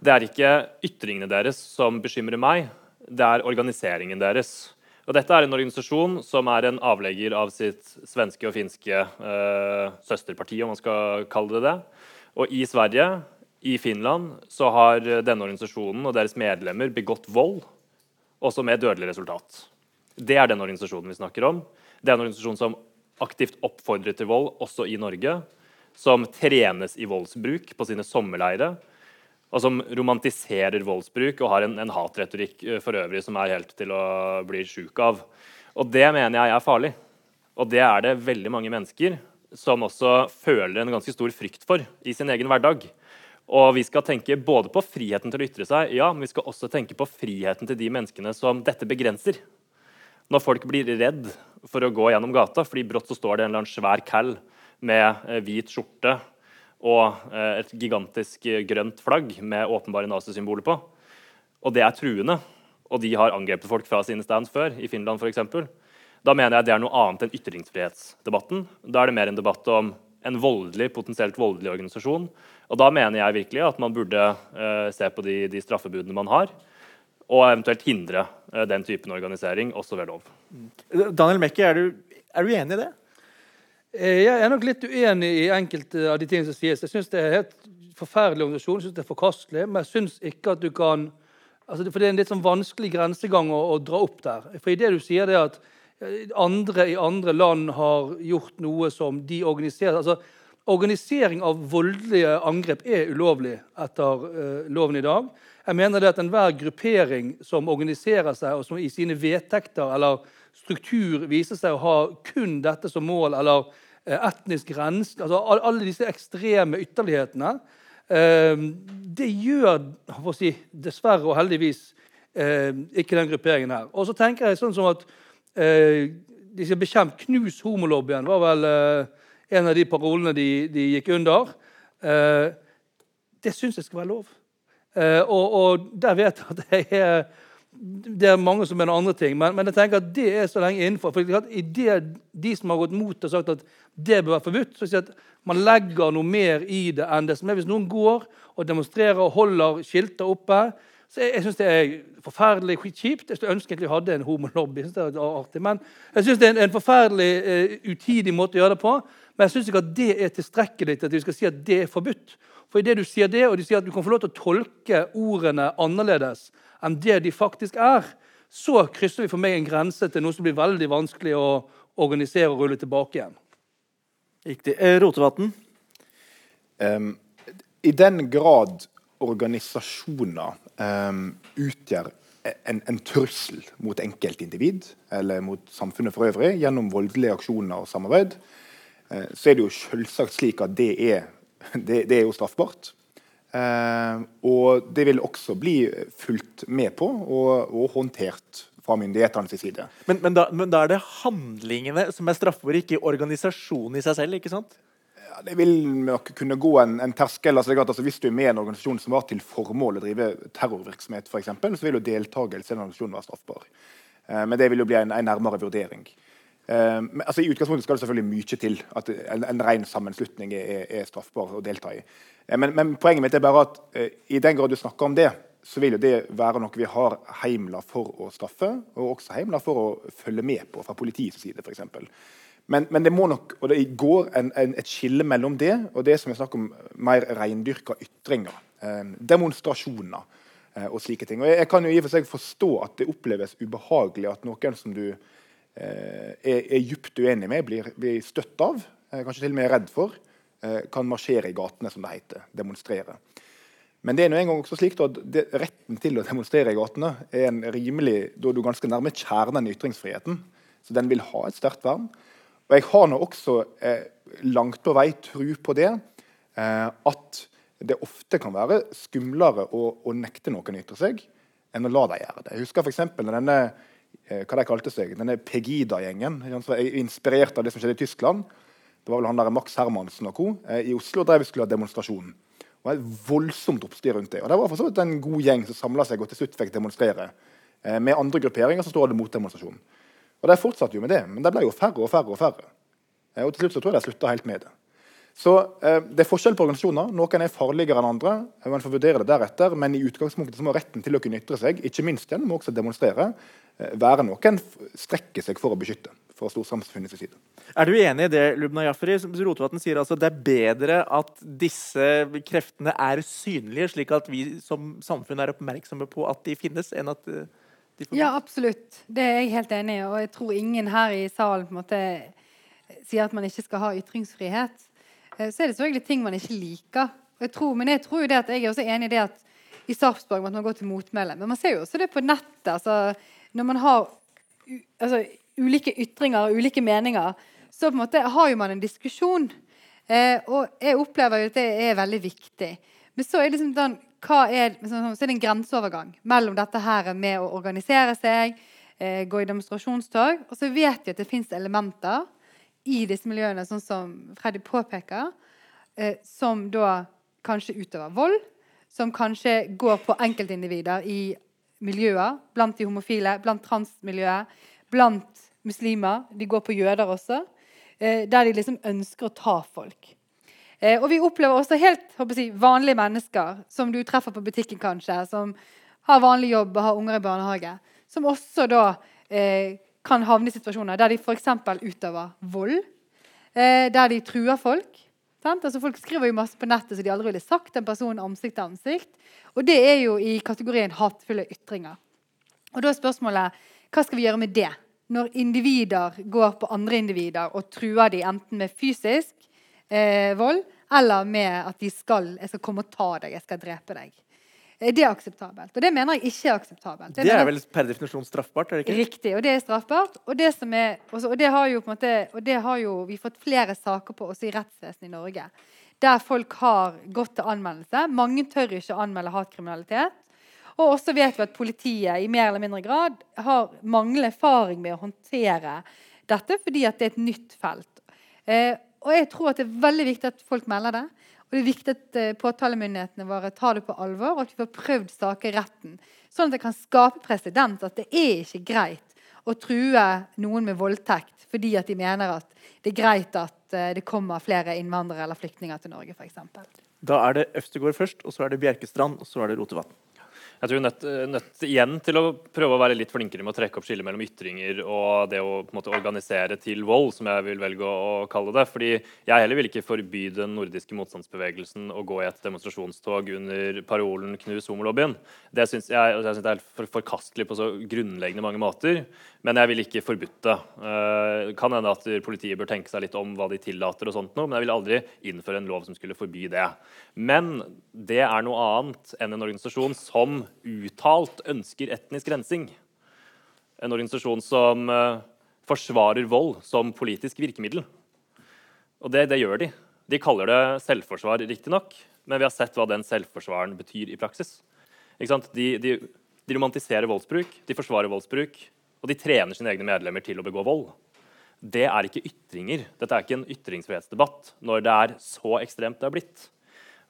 Det er ikke ytringene deres som bekymrer meg, det er organiseringen deres. Og dette er en organisasjon som er en avlegger av sitt svenske og finske eh, søsterparti, om man skal kalle det det. Og i Sverige, i Finland, så har denne organisasjonen og deres medlemmer begått vold, også med dødelig resultat. Det er den organisasjonen vi snakker om. Det er en organisasjon som aktivt oppfordrer til vold, også i Norge. Som trenes i voldsbruk på sine sommerleirer og som romantiserer voldsbruk og har en, en hatretorikk eh, for øvrig som er helt til å bli sjuk av. Og Det mener jeg er farlig. Og det er det veldig mange mennesker som også føler en ganske stor frykt for i sin egen hverdag. Og vi skal tenke både på friheten til å ytre seg, ja, men vi skal også tenke på friheten til de menneskene som dette begrenser. Når folk blir redd for å gå gjennom gata fordi brått så står det en eller annen svær cal med eh, hvit skjorte og eh, et gigantisk eh, grønt flagg med åpenbare nazisymboler på. Og det er truende. Og de har angrepet folk fra sine stands før, i Finland f.eks. Da mener jeg det er noe annet enn ytringsfrihetsdebatten. Da er det mer en debatt om en voldelig, potensielt voldelig organisasjon. Og da mener jeg virkelig at man burde uh, se på de, de, straffebudene man har, og eventuelt hindre uh, den typen organisering, også ved lov. Daniel Mekke, er du, er du enig i det? Eh, jeg er nok litt uenig i enkelte av de tingene som sies. Jeg syns det er helt forferdelig organisasjon, jeg synes det er forkastelig. Men jeg syns ikke at du kan altså For det er en litt sånn vanskelig grensegang å, å dra opp der. For i det du sier det at andre i andre land har gjort noe som de organiserer altså Organisering av voldelige angrep er ulovlig etter uh, loven i dag. Jeg mener det at enhver gruppering som organiserer seg, og som i sine vedtekter eller struktur viser seg å ha kun dette som mål, eller uh, etnisk rensing altså Alle disse ekstreme ytterlighetene. uh, det gjør si, dessverre og heldigvis ikke den grupperingen her. Og så tenker jeg sånn som at de skal bekjempe Knus homolobbyen var vel en av de parolene de, de gikk under. det syns jeg skal være lov. og, og der vet jeg at det er det er mange som mener andre ting, men, men, jeg tenker at det er så lenge innenfor. For i det, De som har gått mot og sagt at det bør være forbudt, så sier at man legger noe mer i det enn det som er. Hvis noen går og demonstrerer og holder skilter oppe, så jeg, jeg syns det er forferdelig kjipt. Jeg skulle ønske egentlig jeg hadde en homolobby. Synes det er artig, Men jeg syns det er en, en forferdelig uh, utidig måte å gjøre det på. Men jeg syns ikke at det er tilstrekkelig til at vi skal si at det er forbudt. For idet du sier det, og de sier at du kan få lov til å tolke ordene annerledes enn det de faktisk er, så krysser vi for meg en grense til noe som blir veldig vanskelig å organisere og rulle tilbake igjen. Riktig. Eh, Rotevatn? Um, I den grad organisasjoner utgjør en, en, trussel mot enkeltindivid eller mot samfunnet for øvrig gjennom voldelige aksjoner og samarbeid, uh, så er det jo selvsagt slik at det er det, det er jo straffbart. Eh, og det vil også bli fulgt med på og, og håndtert fra myndighetenes side. Men, men, da, men, da, er det handlingene som er straffbare, ikke organisasjonen i seg selv? ikke sant? Det vil nok kunne gå en, en terskel. Altså, altså, hvis du er med i en organisasjon som har til formål å drive terrorvirksomhet, eksempel, så vil jo deltakelse i en organisasjon være straffbar. Eh, men det vil jo bli en, en nærmere vurdering. Uh, altså I utgangspunktet skal det selvfølgelig mye til at en, en ren sammenslutning er, er, straffbar å delta i. Eh, men, men, poenget mitt er bare at uh, i den grad du snakker om det, så vil jo det være noe vi har heimler for å straffe, og også heimler for å følge med på fra politiets side f.eks. Men, men det må nok, og det går en, en, et skille mellom det og det som er snakker om mer reindyrka ytringer. demonstrasjoner og slike ting. Og jeg, jeg kan jo i og for seg forstå at det oppleves ubehagelig at noen som du Eh, er, er djupt uenig med, blir, blir støtt av, eh, kanskje til og med redd for, eh, kan marsjere i gatene, som det heter. Demonstrere. Men det er en gang også slik at retten til å demonstrere i gatene er en rimelig, da du ganske nærme kjernen i ytringsfriheten. Så den vil ha et sterkt vern. Og jeg har nå også eh, langt på vei tro på det eh, at det ofte kan være skumlere å, å nekte noen å ytre seg enn å la dem gjøre det. Jeg husker f.eks. denne Eh, hva de kalte seg, denne Pegida-gjengen. Inspirert av det som skjedde i Tyskland. Det var vel han der Max Hermansen og co. Eh, I Oslo drev vi skulle ha demonstrasjon. Det var et voldsomt oppstyr rundt det. Og det var for så vidt en god gjeng som samla seg og til slutt fikk demonstrere. Eh, med andre grupperinger som stod det motdemonstrasjon. Og De fortsatte jo med det, men det ble jo færre og færre. Og færre. Og til slutt så tror jeg de slutta helt med det. Så eh, Det er forskjell på organisasjoner. Noen er farligere enn andre. Man får vurdere det deretter, Men i utgangspunktet så må retten til å kunne ytre seg, ikke minst gjennom også demonstrere, eh, være noen strekker seg for å beskytte. fra storsamfunnets side. Er du enig i det, Lubna Jafri? Rotevatn sier altså det er bedre at disse kreftene er synlige, slik at vi som samfunn er oppmerksomme på at de finnes, enn at eh, de? Ja, absolutt. Det er jeg helt enig i. Og jeg tror ingen her i salen på en måte sier at man ikke skal ha ytringsfrihet. Eh, så er det selvfølgelig ting man ikke liker. Jeg tror, men jeg tror jo det at jeg er også enig i det at i Sarpsborg måtte man gå til motmæle. Men man ser jo også det på nettet. Altså, når man har altså, ulike ytringer og ulike meninger, så på en måte har jo man en diskusjon. Eh, og jeg opplever jo at det er veldig viktig. Men så er det, liksom den, er, så er det en grenseovergang mellom dette her med å organisere seg, eh, gå i demonstrasjonstog. Og så vet vi at det fins elementer i disse miljøene, sånn som Freddy påpeker, eh, som da kanskje utøver vold, som kanskje går på enkeltindivider i miljøer, blant de homofile, blant transmiljøet, blant muslimer. De går på jøder også. Eh, der de liksom ønsker å ta folk. Eh, og vi opplever også helt jeg, vanlige mennesker som du treffer på butikken, kanskje, som har vanlig jobb og har unger i barnehage, som også da eh, kan havne i situasjoner der de f.eks. utøver vold. Eh, der de truer folk. Altså, folk skriver jo masse på nettet som de aldri ville sagt en person ansikt til ansikt. Og det er jo i kategorien hatefulle ytringer. Og da er spørsmålet hva skal vi gjøre med det? Når individer går på andre individer og truer dem enten med fysisk eh, vold eller med at de skal, jeg skal komme og ta deg, jeg skal drepe deg. Det Er akseptabelt? Og det mener jeg ikke er akseptabelt. Det, det er vel per definisjon straffbart? er det ikke? Riktig, og det er straffbart. Og det, er, også, og det har jo på en måte, og det har jo vi fått flere saker på også i rettsvesenet i Norge. Der folk har gått til anmeldelse. Mange tør ikke anmelde hatkriminalitet. Og også vet vi at politiet i mer eller mindre grad har manglende erfaring med å håndtere dette fordi at det er et nytt felt. Eh, og jeg tror at det er veldig viktig at folk melder det. Og det er viktig at uh, påtalemyndighetene våre tar det på alvor, og at vi får prøvd saker i retten. Sånn at det kan skape presedens at det er ikke greit å true noen med voldtekt fordi at de mener at det er greit at uh, det kommer flere innvandrere eller flyktninger til Norge, f.eks. Da er det Øvstegård først, og så er det Bjerkestrand, og så er det Rotevatn. Jeg tror nødt, nødt igjen til å prøve å være litt flinkere med å trekke opp skillet mellom ytringer og det å måte, organisere til vold, som jeg vil velge å, å, kalle det. Fordi jeg heller vil ikke forby den nordiske motstandsbevegelsen å gå i et demonstrasjonstog under parolen 'knus homolobbyen'. Det syns jeg, jeg synes det er for, forkastelig på så grunnleggende mange måter. Men jeg vil ikke forbudt det. Uh, kan hende at politiet bør tenke seg litt om hva de tillater, og sånt noe, men jeg vil aldri innføre en lov som skulle forby det. Men det er noe annet enn en organisasjon som uttalt ønsker etnisk rensing. En organisasjon som uh, forsvarer vold som politisk virkemiddel. Og det, det gjør de. De kaller det selvforsvar, riktignok, men vi har sett hva den selvforsvaren betyr i praksis. De, de, de romantiserer voldsbruk, de forsvarer voldsbruk, og de trener sine egne medlemmer til å begå vold. Det er ikke ytringer. Dette er ikke en ytringsfrihetsdebatt når det er så ekstremt det har blitt.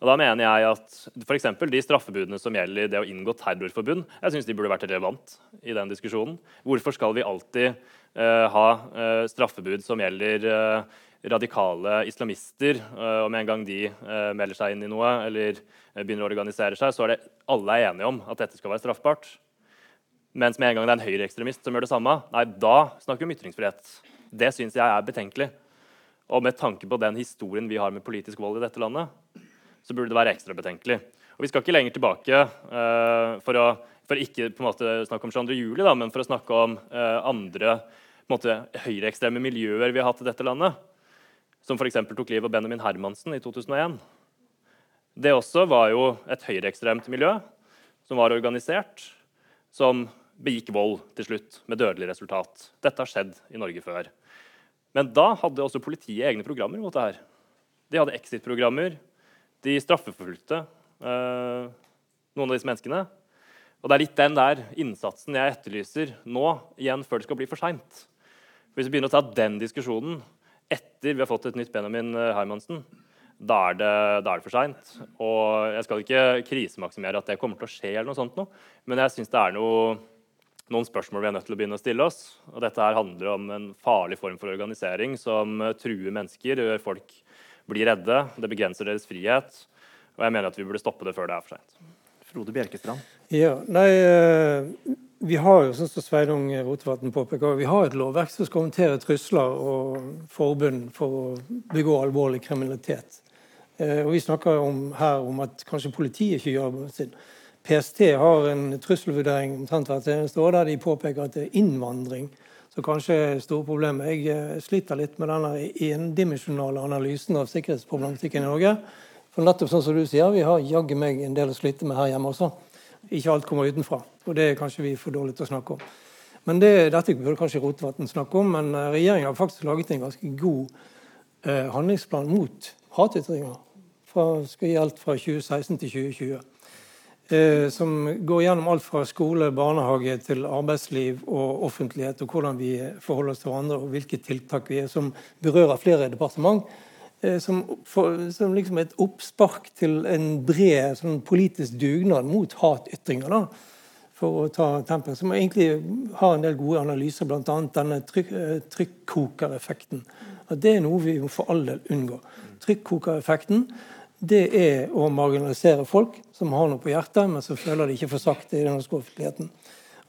Og da mener jeg at for De straffebudene som gjelder det å inngå terrorforbund, jeg synes de burde vært relevant i den diskusjonen. Hvorfor skal vi alltid uh, ha uh, straffebud som gjelder uh, radikale islamister? og med en gang de melder seg inn i noe eller begynner å organisere seg, så er det alle er enige om at dette skal være straffbart. Mens med en gang det er en høyreekstremist som gjør det samme, nei, da snakker vi om ytringsfrihet. Det syns jeg er betenkelig. Og med tanke på den historien vi har med politisk vold i dette landet, så burde det være ekstra betenkelig. Og Vi skal ikke lenger tilbake uh, for å for ikke på en måte snakke om 22. juli, da, men for å snakke om uh, andre høyreekstreme miljøer vi har hatt i dette landet. Som f.eks. tok livet av Benjamin Hermansen i 2001. Det også var jo et høyreekstremt miljø som var organisert, som begikk vold til slutt, med dødelig resultat. Dette har skjedd i Norge før. Men da hadde også politiet egne programmer mot det her. De hadde exit-programmer. De straffeforfulgte eh, noen av disse menneskene. Og det er litt den der innsatsen jeg etterlyser nå, igjen før det skal bli for seint. Hvis vi begynner å ta den diskusjonen etter vi har fått et nytt Benjamin eh, Hermansen, da er det, da er det for seint. Og jeg skal ikke krisemaksimere at det kommer til å skje, eller noe sånt nå, men jeg syns det er noe noen spørsmål vi er nødt til å begynne å stille oss. Og dette her handler om en farlig form for organisering som truer mennesker, gjør folk blir redde, det begrenser deres frihet. Og jeg mener at vi burde stoppe det før det er for seint. Frode Bjerkestrand? Ja, nei, eh, vi har jo, som Sveinung Rotevatn påpeker, vi har et lovverk som skal håndtere trusler og forbund for å begå alvorlig kriminalitet. Eh, og Vi snakker om, her om at kanskje politiet ikke gjør jobben sin. PST har en trusselvurdering omtrent hvert eneste år der de påpeker at det er innvandring som kanskje er store problemet. Jeg eh, sliter litt med denne endimensjonale analysen av sikkerhetsproblematikken i Norge. For nettopp sånn som du sier, Vi har jaggu meg en del å slite med her hjemme også. Ikke alt kommer utenfra. Og det er kanskje vi for dårlige til å snakke om. Men det, Dette burde kanskje Rotevatn snakke om, men eh, regjeringen har faktisk laget en ganske god eh, handlingsplan mot hatytringer. Fra, skal gjelde fra 2016 til 2020 eh, som går gjennom alt fra skole, barnehage til arbeidsliv og offentlighet, og hvordan vi forholder oss til hverandre, og hvilke tiltak vi er, som berører flere departement. Eh, som, for, som liksom et oppspark til en bred sånn politisk dugnad mot hatytringer. da, for å ta tempen, Som egentlig har en del gode analyser, bl.a. denne trykk, eh, trykkokereffekten. At det er noe vi for all del unngår. Trykkokereffekten det er å marginalisere folk som har noe på hjertet, men som føler de ikke får sagt det i den norske offentligheten.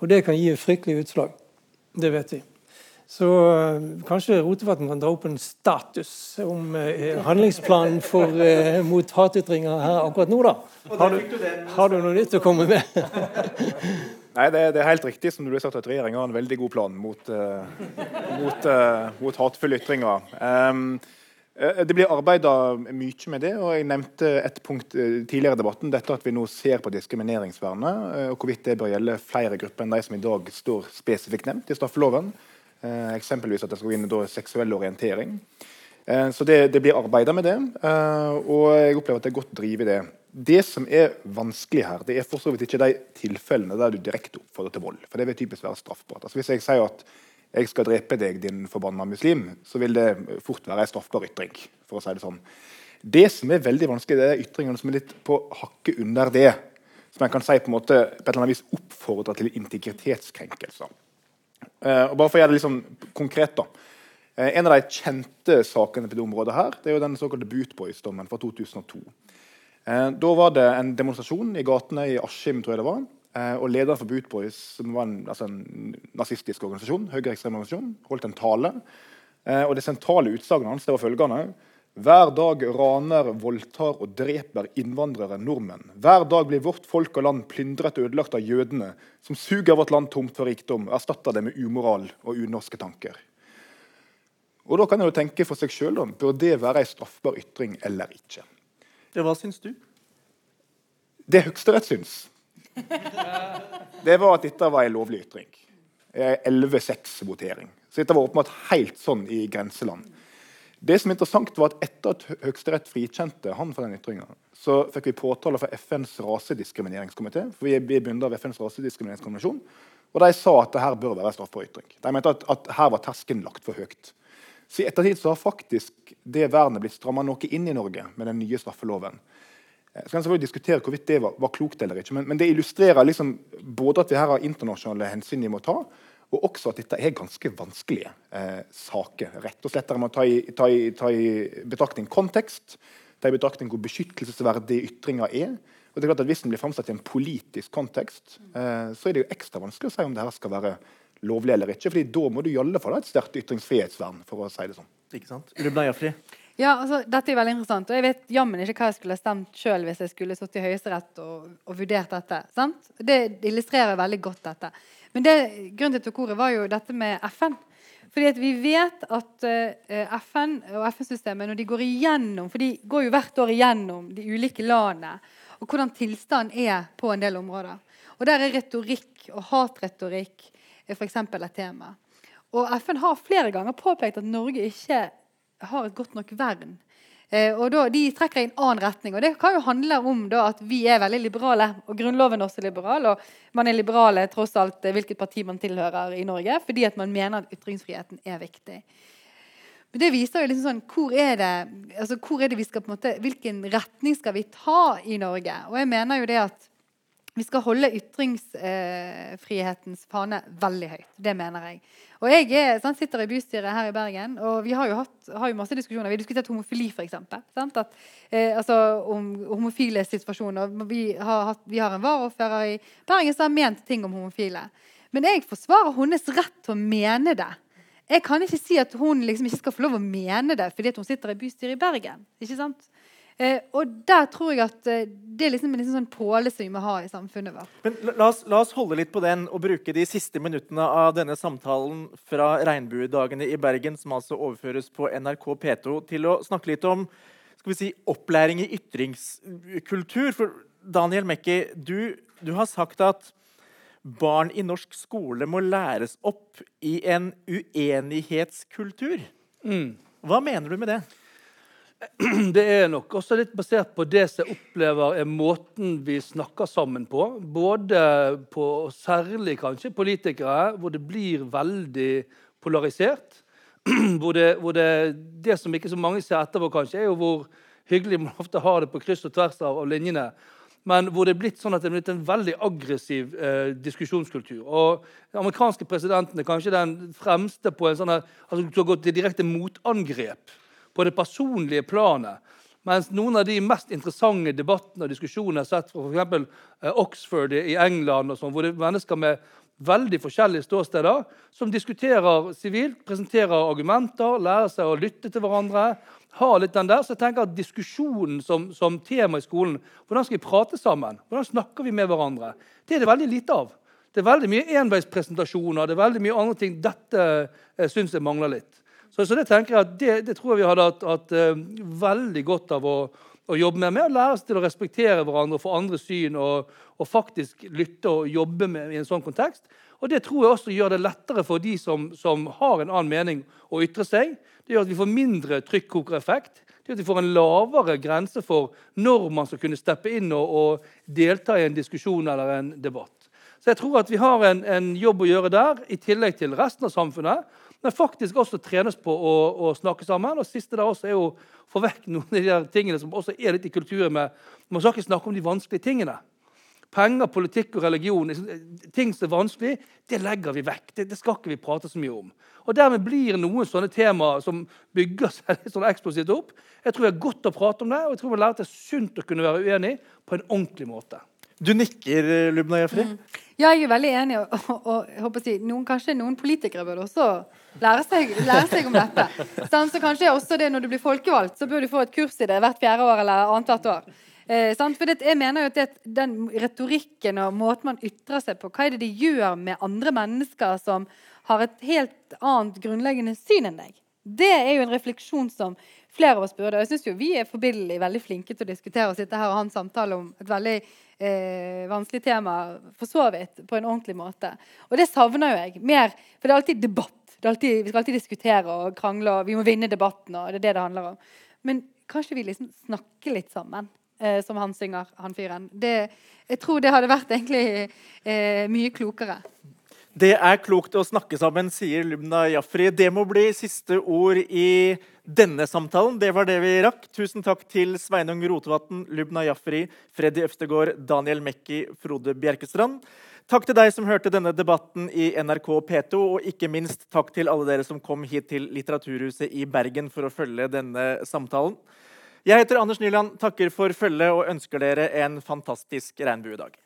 Og det kan gi fryktelige fryktelig utslag. Det vet vi. Så øh, kanskje Rotevatn kan dra opp en status om uh, handlingsplanen for, uh, mot hatytringer her akkurat nå, da. Har du, har du noe nytt å komme med? Nei, det, det, er helt riktig som du har sagt at regjeringa har en veldig god plan mot, uh, mot, mot hatefulle ytringer. Um, Eh, det blir arbeida mye med det. og Jeg nevnte et punkt eh, tidligere i debatten. Dette at vi nå ser på diskrimineringsvernet, eh, og hvorvidt det bør gjelde flere grupper enn de som i dag står spesifikt nevnt i straffeloven. Eksempelvis at det skal gå inn i seksuell orientering. Så det, det blir arbeida med det, og jeg opplever at det er godt drive i det. Det som er vanskelig her, det er for så vidt ikke de tilfellene der du direkte oppfordrer til vold. For det vil typisk være straffbart. Altså Hvis jeg sier at jeg skal drepe deg, din forbanna muslim, så vil det fort være en straffbar ytring. for å si det sånn. Det som er veldig vanskelig, det er ytringene som er litt på hakket under det. Som en kan si på en måte på et eller annet vis oppfordrer til integritetskrenkelser. Uh, og bare for å gjøre det liksom konkret da. Uh, En av de kjente sakene på det området her, det er jo den såkalte Bootboys-dommen fra 2002. Eh, da var det en demonstrasjon i gatene i Askim, tror jeg det var. Og lederen for Bootboys, som var en, altså en nazistisk organisasjon, høyreekstrem organisasjon, holdt en tale. og det sentrale utsagnet hans det var følgende hver dag raner, voldtar og dreper innvandrere nordmenn. Hver dag blir vårt folk og land plyndret og ødelagt av jødene, som suger vårt land tomt for rikdom og erstatter det med umoral og unorske tanker. Og Da kan jeg jo tenke for seg sjøl bør det være en straffbar ytring eller ikke. Ja, hva syns du? Det Høyesterett syns, det var at dette var en lovlig ytring. 11-6-votering. Så dette var åpenbart helt sånn i grenseland. Det som er interessant var at Etter at Høyesterett frikjente han for den ytringa, så fikk vi påtale fra FNs rasediskrimineringskomité. for Vi er av FNs rasediskrimineringskonvensjon, og De sa at det her bør være straffbar ytring. De mente at, at, her var terskelen lagt for høyt. Så I ettertid så har faktisk det vernet blitt stramma noe inn i Norge med den nye straffeloven. Så kan selvfølgelig diskutere hvorvidt det var, var klokt eller ikke, men, men det illustrerer liksom både at vi her har internasjonale hensyn vi må ta, og også at dette er ganske vanskelige eh, saker. Rett og slett Der man tar i, ta i, ta i betraktning kontekst, ta i betraktning hvor beskyttelsesverdig ytringer er. Og det er klart at Hvis den blir framsatt i en politisk kontekst, eh, så er det jo ekstra vanskelig å si om det her skal være lovlig eller ikke. fordi da må du i alle fall ha et sterkt ytringsfrihetsvern. for å si det sånn. Ikke sant? Rubna Jafri. Ja, altså, dette er veldig interessant. Og jeg vet jammen ikke hva jeg skulle stemt sjøl hvis jeg skulle sittet i Høyesterett og, og vurdert dette. sant? Det illustrerer veldig godt dette. Men det, grunnen til at ordet var jo dette med FN. Fordi at Vi vet at uh, FN og FN-systemet når de går igjennom For de går jo hvert år igjennom de ulike landene og hvordan tilstanden er på en del områder. Og Der er retorikk og hatretorikk f.eks. et tema. Og FN har flere ganger påpekt at Norge ikke har et godt nok vern Eh, og da, De trekker i en annen retning. og Det kan jo handle om da, at vi er veldig liberale. og Grunnloven er også liberal. og Man er liberale tross alt eh, hvilket parti man tilhører i Norge, fordi at man mener at ytringsfriheten er viktig. Men det viser jo liksom sånn, hvor er det, altså hvor er det vi skal på en måte, Hvilken retning skal vi ta i Norge? Og jeg mener jo det at vi skal holde ytringsfrihetens fane veldig høyt. Det mener jeg. Og jeg er, sant, sitter i bystyret her i Bergen, og vi har jo hatt har jo masse diskusjoner. Vi har diskutert homofili, f.eks. Eh, altså om homofile situasjoner. Vi har, hatt, vi har en varaordfører i Bergen som har ment ting om homofile. Men jeg forsvarer hennes rett til å mene det. Jeg kan ikke si at hun liksom ikke skal få lov å mene det fordi hun sitter i bystyret i Bergen. ikke sant? Eh, og der tror jeg at eh, det er liksom en liksom sånn påle som vi må ha i samfunnet vårt. Men la oss, la oss, holde litt på den og bruke de siste minuttene av denne samtalen fra Regnbuedagene i Bergen, som altså overføres på NRK P2, til å snakke litt om skal vi si, opplæring i ytringskultur. For Daniel Mekki, du, du har sagt at barn i norsk skole må læres opp i en uenighetskultur. Mm. Hva mener du med det? det er nok også litt basert på det som jeg opplever er måten vi snakker sammen på. Både på, særlig kanskje politikere, hvor det blir veldig polarisert. Hvor det, hvor det, det som ikke så mange ser etterpå, kanskje, er jo hvor hyggelig man ofte har det på kryss og tvers av, av linjene. Men hvor det er blitt sånn at det er blitt en veldig aggressiv eh, diskusjonskultur. Og Den amerikanske presidenten er kanskje den fremste på en sånn her, altså, som har gått til direkte motangrep på det personlige planet. Mens noen av de mest interessante debattene og diskusjonene jeg har sett fra f.eks. Eh, Oxford i England, og sånt, hvor det er mennesker med veldig forskjellige ståsteder som diskuterer sivilt, presenterer argumenter, lærer seg å lytte til hverandre. har litt den der, så jeg tenker at Diskusjonen som, som tema i skolen Hvordan skal vi prate sammen? Hvordan snakker vi med hverandre? Det er det veldig lite av. Det er veldig mye enveispresentasjoner, det er veldig mye andre ting. Dette eh, syns jeg mangler litt. Så, så, det tenker jeg at det, det tror jeg vi hadde hatt, uh, veldig godt av å, å, jobbe med. Med å lære oss til å respektere hverandre og få andre syn og, og, faktisk lytte og jobbe med i en sånn kontekst. Og Det tror jeg også gjør det lettere for de som, som har en annen mening, å ytre seg. Det gjør at vi får mindre trykkokereffekt. Det gjør at vi får en lavere grense for når man skal kunne steppe inn og, og delta i en diskusjon eller en debatt. Så jeg tror at vi har en, en, jobb å gjøre der, i tillegg til resten av samfunnet. Men faktisk også trenes på å, å snakke sammen. Og siste der også er jo få vekk noen av de der tingene som også er litt i kulturen. med, Man skal ikke snakke om de vanskelige tingene. Penger, politikk og religion, ting som er vanskelig, det legger vi vekk. Det, det, skal ikke vi prate så mye om. Og Dermed blir noen sånne temaer som bygger seg litt sånn eksplosivt opp. Jeg tror vi er godt å prate om det, og jeg tror vi har lært det sunt å kunne være uenig på en ordentlig måte. Du nikker, Lubna Jafri. Mm. Ja, jeg er veldig enig. Og, og, og si, noen, kanskje noen politikere burde også lære seg, lære seg om dette. Sånn, så kanskje også det Når du blir folkevalgt, så bør du få et kurs i det hvert fjerde år eller annethvert år. Eh, for det, jeg mener jo at det, Den retorikken og måten man ytrer seg på, hva er det de gjør med andre mennesker som har et helt annet grunnleggende syn enn deg? Det er jo en refleksjon som flere av oss burde. Jeg synes jo Vi er forbilledlig veldig flinke til å diskutere og sitte her og ha en samtale om et veldig eh, vanskelig tema for så vidt på en ordentlig måte. Og det savner jo jeg. mer, For det er alltid debatt. Er alltid, vi skal alltid diskutere og krangle, og vi må vinne debatten. og det er det det handler om. Men kanskje vi liksom snakker litt sammen, eh, som han synger, han fyren. Jeg tror det hadde vært egentlig eh, mye klokere. Det er klokt å snakke sammen, sier Lubna Jafri. Det må bli siste ord i denne samtalen. Det var det vi rakk. Tusen takk til Sveinung Rotevatn, Lubna Jafri, Freddy Øftegård, Daniel Mekki, Frode Bjerkestrand. Takk til deg som hørte denne debatten i NRK P2, og ikke minst takk til alle dere som kom hit til Litteraturhuset i Bergen for å følge denne samtalen. Jeg heter Anders Nyland, takker for følget og ønsker dere en fantastisk regnbuedag.